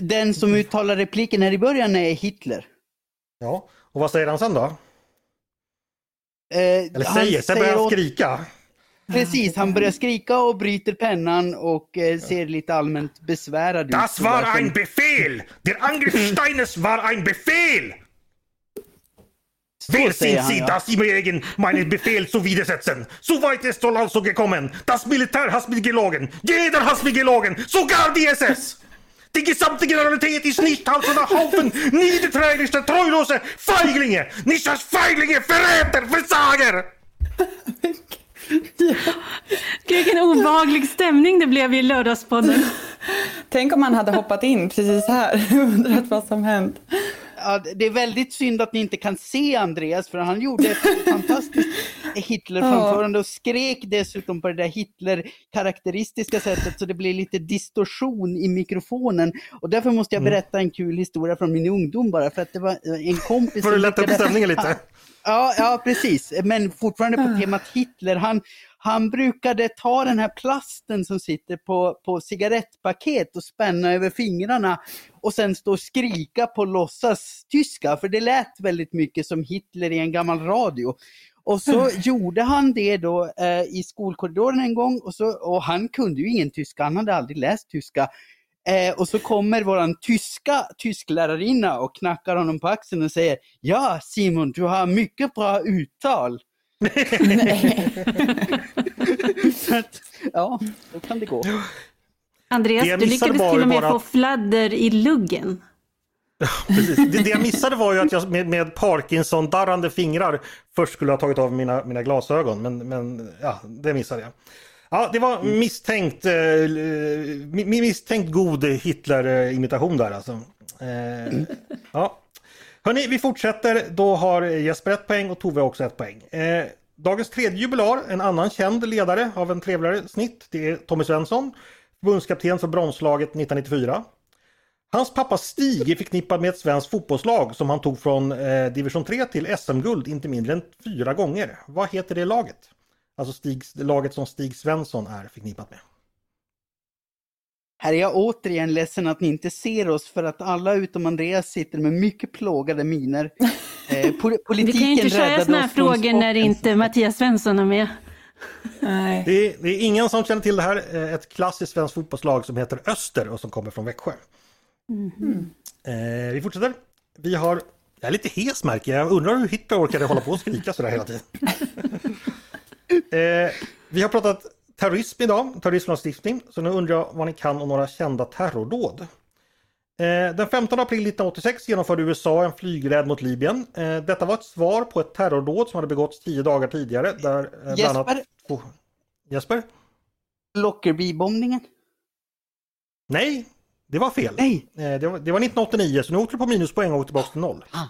C: Den som uttalar repliken här i början är Hitler.
A: Ja, och vad säger han sen då? Eh, Eller säger, sen börjar han skrika.
C: Precis, han börjar skrika och bryter pennan och eh, ser lite allmänt besvärad ut.
A: Das war ein Befehl! Der Angriff war ein Befehl! Wer sind Sie, dass Sie mir gegen meinen Befehl zu widersetzen? So weit ist soll also gekommen. Das Militär hat mir gelogen. Jeder hat mir gelogen. Sogar die SS. Die gesamte Generalität ist nicht als ein Haufen niederträglichster, treulose Feiglinge. Nicht als Feiglinge, Verräter, Versager.
D: Vilken obehaglig stämning det blev i lördagspodden.
B: Tänk om man hade hoppat in precis här och undrat vad som hänt
C: ja, det är väldigt synd att ni inte kan se Andreas för han gjorde ett fantastiskt Hitler-framförande och skrek dessutom på det där Hitler-karaktäristiska sättet så det blir lite distorsion i mikrofonen. Och därför måste jag mm. berätta en kul historia från min ungdom bara för att det var en kompis...
A: För att lätta upp stämningen lite?
C: Ja, ja, precis. Men fortfarande på temat Hitler. Han, han brukade ta den här plasten som sitter på, på cigarettpaket och spänna över fingrarna och sen stå och skrika på låtsas tyska, för det lät väldigt mycket som Hitler i en gammal radio. Och så mm. gjorde han det då eh, i skolkorridoren en gång och, så, och han kunde ju ingen tyska, han hade aldrig läst tyska. Eh, och så kommer våran tyska tysklärarinna och knackar honom på axeln och säger Ja Simon, du har mycket bra uttal. Så att, ja, då kan det gå.
D: Andreas, du lyckades till och med bara... få fladder i luggen.
A: Precis. Det, det jag missade var ju att jag med, med Parkinson-darrande fingrar först skulle ha tagit av mina, mina glasögon. Men, men ja, det missade jag. Ja, det var misstänkt, eh, mi- misstänkt god Hitler-imitation där alltså. Eh, ja. Hörni, vi fortsätter. Då har Jesper ett poäng och Tove också ett poäng. Eh, dagens tredje jubilar, en annan känd ledare av en trevligare snitt, det är Tommy Svensson, förbundskapten för bronslaget 1994. Hans pappa Stig är förknippad med ett svenskt fotbollslag som han tog från eh, division 3 till SM-guld inte mindre än fyra gånger. Vad heter det laget? Alltså Stig, laget som Stig Svensson är förknippat med.
C: Här är jag återigen ledsen att ni inte ser oss för att alla utom Andreas sitter med mycket plågade miner. Eh, po- politiken
D: Vi kan ju inte köra sådana här frågor när inte Mattias Svensson är med.
B: Nej.
A: Det är, det är ingen som känner till det här. Eh, Ett klassiskt svenskt fotbollslag som heter Öster och som kommer från Växjö. Eh, vi fortsätter. Vi har, jag är lite hes märker jag. Jag undrar hur Hitler orkade hålla på och skrika sådär hela tiden. eh, vi har pratat terrorism idag, terrorismlagstiftning. Så nu undrar jag vad ni kan om några kända terrordåd. Eh, Den 15 april 1986 genomförde USA en flygräd mot Libyen. Eh, Detta var ett svar på ett terrordåd som hade begåtts tio dagar tidigare. Där eh, bland annat
C: Jesper,
A: två- Jesper?
C: Lockerby-bombningen?
A: Nej, det var fel.
C: Nej.
A: Det var, det var 1989 så nu åkte du på minuspoäng och tillbaka till noll.
C: Ah.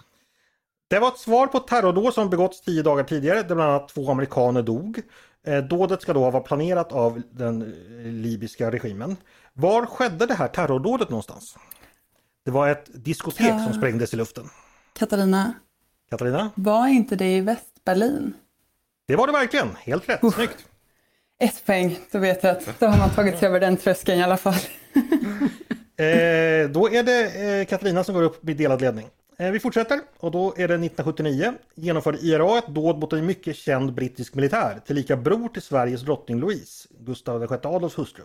A: Det var ett svar på ett terrordåd som begåtts tio dagar tidigare där bland annat två amerikaner dog. Eh, Dådet ska då vara planerat av den eh, libyska regimen. Var skedde det här terrordådet någonstans? Det var ett diskotek som
B: Ja.
A: sprängdes i luften.
B: Katarina,
A: Katarina?
B: var inte det i Västberlin?
A: Det var det verkligen. Helt rätt. Snyggt.
B: Ett poäng, då vet jag att då har man tagit sig över den tröskeln i alla fall.
A: Eh, då är det eh, Katarina som går upp med delad ledning. Eh, vi fortsätter och då är det 1979 genomförde IRA ett dåd mot en mycket känd brittisk militär, tillika bror till Sveriges drottning Louise, Gustav VI Adolfs hustru.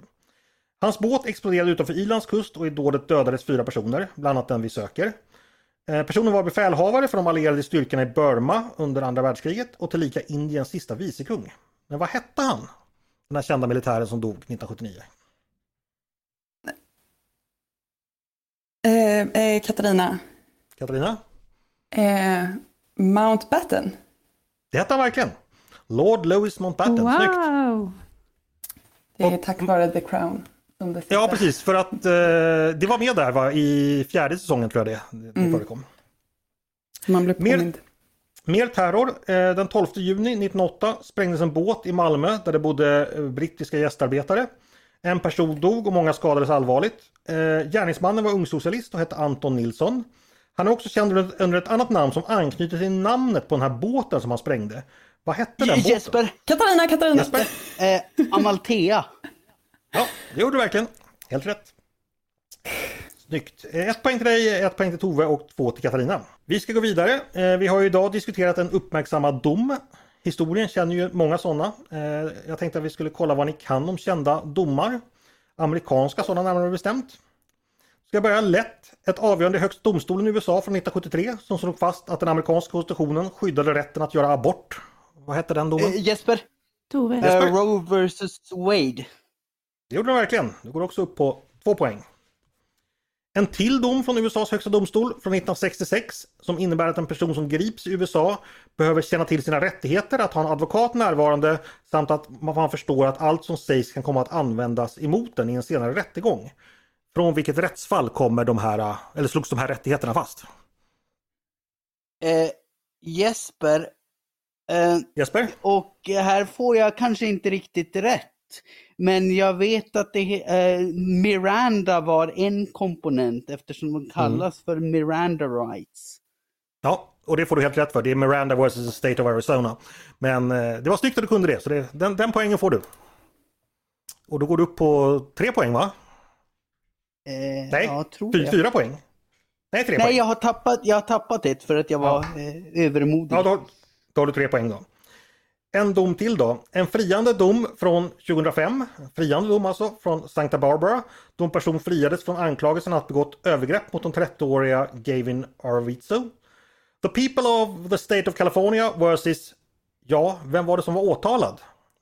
A: Hans båt exploderade utanför Irlands kust och i dådet dödades fyra personer, bland annat den vi söker. Eh, personen var befälhavare för de allierade styrkorna i Burma under andra världskriget och tillika Indiens sista vicekung. Men vad hette han? Den här kända militären som dog 1979.
B: Eh, eh, Katarina,
A: Katarina?
B: eh, Mountbatten.
A: Det hette han verkligen. Lord Louis Mountbatten, snyggt.
D: Wow!
B: Det är tack vare The Crown.
A: Ja precis, för att eh, det var med där va? i fjärde säsongen tror jag det, det förekom.
B: Man blir
A: Mer-
B: påmind.
A: Mer terror. Eh, den 12 juni 1908 sprängdes en båt i Malmö där det bodde eh, brittiska gästarbetare. En person dog och många skadades allvarligt. Eh, gärningsmannen var ungsocialist och hette Anton Nilsson. Han är också känd under- under ett annat namn som anknyter till namnet på den här båten som han sprängde. Vad hette den båten?
C: Jesper,
B: Katarina, Katarina!
A: Jesper?
C: eh, Amalthea.
A: Ja, det gjorde du verkligen. Helt rätt. Snyggt. Eh, Ett poäng till dig, ett poäng till Tove och två till Katarina. Vi ska gå vidare. Eh, Vi har ju idag diskuterat en uppmärksammad dom. Historien känner ju många sådana. Eh, Jag tänkte att vi skulle kolla vad ni kan om kända domar. Amerikanska sådana närmare bestämt. Ska börja lätt. Ett avgörande i Högsta domstolen i USA från 1973 som slog fast att den amerikanska konstitutionen skyddade rätten att göra abort. Vad hette den domen?
C: Eh, Jesper,
D: Tove.
A: Jesper?
C: eh, Roe versus Wade.
A: Det gjorde den verkligen. Det går också upp på två poäng. En till dom från USAs högsta domstol från 1966 som innebär att en person som grips i USA behöver känna till sina rättigheter, att ha en advokat närvarande samt att man förstår att allt som sägs kan komma att användas emot den i en senare rättegång. Från vilket rättsfall kommer de här, eller slogs de här rättigheterna fast?
C: Eh, Jesper, eh,
A: Jesper?
C: och här får jag kanske inte riktigt rätt. Men jag vet att det, eh, Miranda var en komponent eftersom de kallas för Miranda rights.
A: Ja, och det får du helt rätt för. Det är Miranda vs. State of Arizona. Men eh, det var snyggt att du kunde det, så det, den, den poängen får du. Och då går du upp på tre poäng va?
C: Eh,
A: Nej,
C: ja, tror
A: Fy,
C: jag.
A: fyra poäng. Nej, tre
C: Nej,
A: poäng.
C: jag har tappat, jag har tappat ett för att jag var eh, övermodig.
A: Ja, då, då har du tre poäng då. En dom till då. En friande dom från 2005. Friande dom alltså från Santa Barbara. Då en person friades från anklagelsen att begått övergrepp mot den 30-åriga Gavin Arvizo. The people of the state of California versus... Ja, vem var det som var åtalad?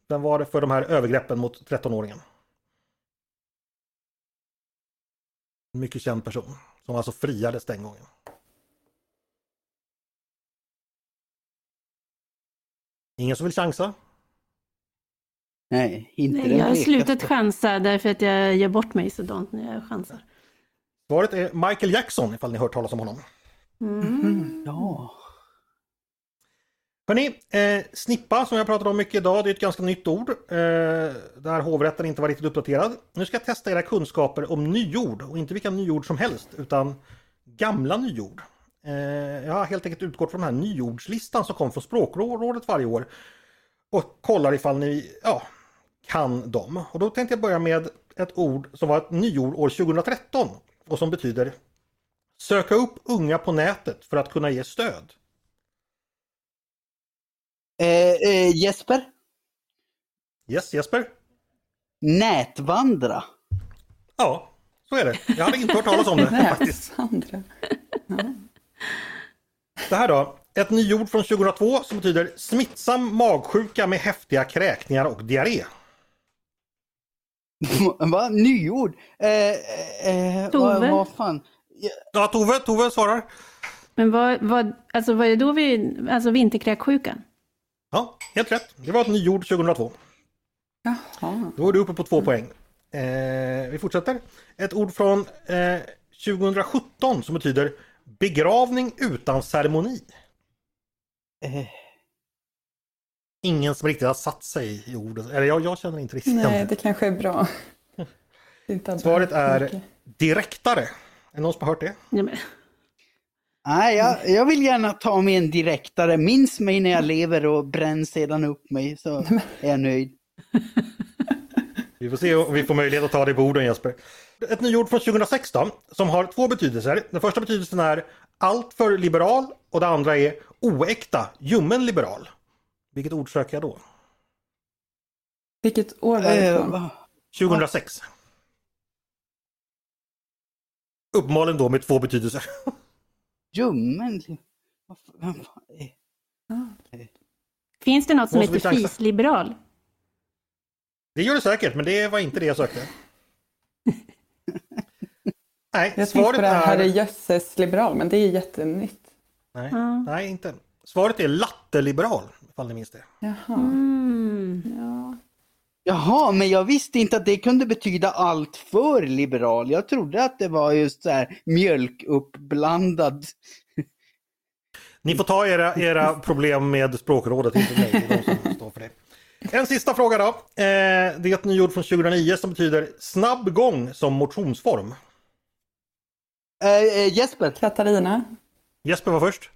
A: Vem var det för de här övergreppen mot 13-åringen? mycket känd person, som alltså friades den gången. Ingen som vill chansa?
C: Nej, inte
D: Nej, Jag har slutat chansa därför att jag ger bort mig så dant när jag chansar.
A: Svaret är Michael Jackson ifall ni hört talas om honom.
C: Mm. Mm, ja.
A: Hörrni, eh, snippa som jag pratade om mycket idag, det är ett ganska nytt ord. Eh, där hovrätten inte var riktigt uppdaterad. Nu ska jag testa era kunskaper om nyord och inte vilka nyord som helst utan gamla nyord. Eh, jag har helt enkelt utgått från den här nyordslistan som kom från Språkrådet varje år och kollar ifall ni ja, kan dem. Och då tänkte jag börja med ett ord som var ett nyord år 2013 och som betyder söka upp unga på nätet för att kunna ge stöd.
C: Eh, eh, Jesper,
A: Yes, Jesper?
C: nätvandra.
A: Ja, så är det. Jag hade inte hört talas om det faktiskt.
B: Sandra.
A: Det här då. Ett nyord från 2002 som betyder smittsam magsjuka med häftiga kräkningar och diarré.
C: Va? Nyord? Eh, eh,
D: Tove?
C: vad, vad fan?
A: Ja, Tove, Tove svarar.
D: Men vad, vad, alltså vad är det då vi, alltså vinterkräksjukan?
A: Ja, helt rätt. Det var ett nyord 2002.
B: Jaha.
A: Då är du uppe på två poäng. Eh, vi fortsätter. Ett ord från eh, 2017 som betyder begravning utan ceremoni.
C: Eh,
A: Ingen som riktigt har satt sig i ordet. Eller jag, jag känner inte riktigt
B: Nej,
A: det.
B: kanske är bra.
A: Svaret är
B: mycket.
A: direktare. Är det någon som har hört det?
D: Ja, men,
C: nej, jag, jag vill gärna ta mig en direktare. Minns mig när jag lever och bränn sedan upp mig så är jag nöjd.
A: Vi får se om vi får möjlighet att ta det på orden Jesper. Ett nyord från 2016 som har två betydelser. Den första betydelsen är alltför liberal och det andra är oäkta, ljummen liberal. Vilket ord söker jag då?
B: Vilket år var det
C: Eh,
B: ifrån?
C: va?
A: 2006. Uppenbarligen då med två betydelser.
C: Ljummen? Vem fan är-
D: finns det något som
A: Måste
D: heter fisliberal?
A: Det gör det säkert, men det var inte det jag sökte. Nej,
B: Jag
A: svaret
B: på det här
A: är...
B: herrejösses liberal, men det är jättenytt.
A: Nej,
D: Ja.
A: nej, inte. Svaret är latteliberal, ifall ni minns det.
B: Jaha.
D: Mm.
B: Ja.
C: Jaha, men jag visste inte att det kunde betyda allt för liberal. Jag trodde att det var just så här mjölkuppblandad.
A: Ni får ta era, era problem med språkrådet, inte mig. Det är de som står för det. En sista fråga då. Eh, det är ett nyord från 2009 som betyder snabb gång som motionsform.
C: Eh, Jesper,
B: Katarina.
A: Jesper var först.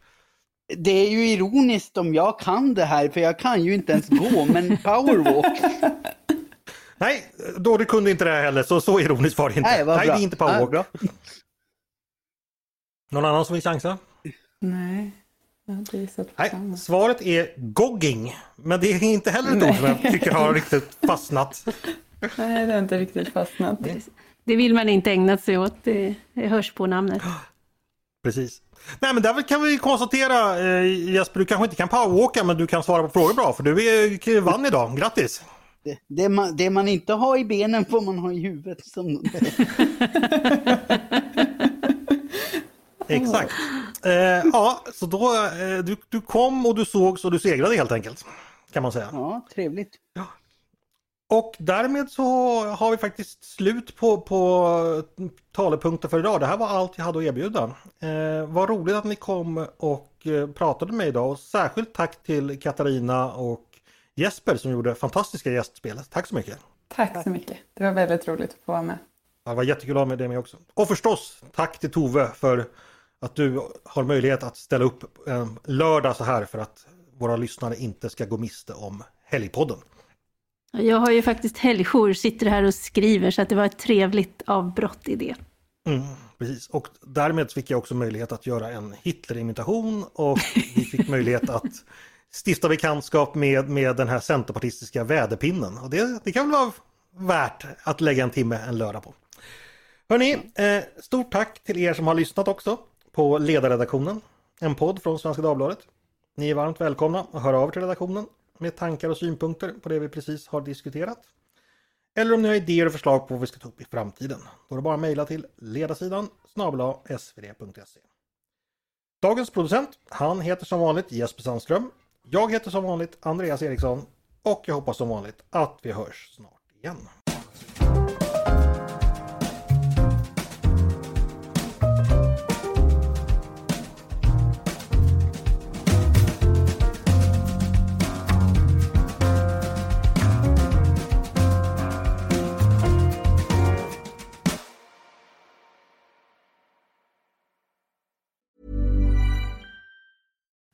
C: det är ju ironiskt om jag kan det här, för jag kan ju inte ens gå, men powerwalk.
A: Nej, då det kunde inte det här heller, så så ironiskt var det inte.
C: Nej,
A: Nej, det är inte powerwalk.
C: bra.
A: Någon annan som vill chansa?
B: Nej,
A: Nej,
B: samma.
A: svaret är gogging. Men det är inte heller ett ord som jag tycker har riktigt fastnat.
B: Nej, det har inte riktigt fastnat.
D: Det vill man inte ägna sig åt, det, det hörs på namnet.
A: Precis. Nej men där kan vi konstatera eh, Jesper, du kanske inte kan powerwalka men du kan svara på frågor bra för du är, vann idag. Grattis!
C: Det, det, man, det man inte har i benen får man ha i huvudet. Som...
A: Exakt. Eh, ja, så då eh, du, du kom och du sågs och du segrade helt enkelt. Kan man säga.
C: Ja, trevligt.
A: Och därmed så har vi faktiskt slut på, på talepunkter för idag. Det här var allt jag hade att erbjuda. Eh, vad roligt att ni kom och eh, pratade med mig idag. Och särskilt tack till Katarina och Jesper som gjorde fantastiska gästspel. Tack så mycket!
B: Tack så mycket. Det var väldigt roligt att få vara med.
A: Det var jättekul att ha med dig med också. Och förstås tack till Tove för att du har möjlighet att ställa upp en lördag så här för att våra lyssnare inte ska gå miste om Helgpodden.
D: Jag har ju faktiskt helgjour, sitter här och skriver, så att det var ett trevligt avbrott i det.
A: Mm, precis, och därmed fick jag också möjlighet att göra en Hitler-imitation och vi fick möjlighet att stifta bekantskap med, med den här centerpartistiska väderpinnen. Och det, det kan väl vara värt att lägga en timme en lördag på. Hörni, eh, stort tack till er som har lyssnat också på Ledarredaktionen, en podd från Svenska Dagbladet. Ni är varmt välkomna att höra av er till redaktionen med tankar och synpunkter på det vi precis har diskuterat. Eller om ni har idéer och förslag på vad vi ska ta upp i framtiden. Då är det bara att mejla till ledarsidan snabel-a svd.se. Dagens producent, han heter som vanligt Jesper Sandström. Jag heter som vanligt Andreas Eriksson och jag hoppas som vanligt att vi hörs snart igen.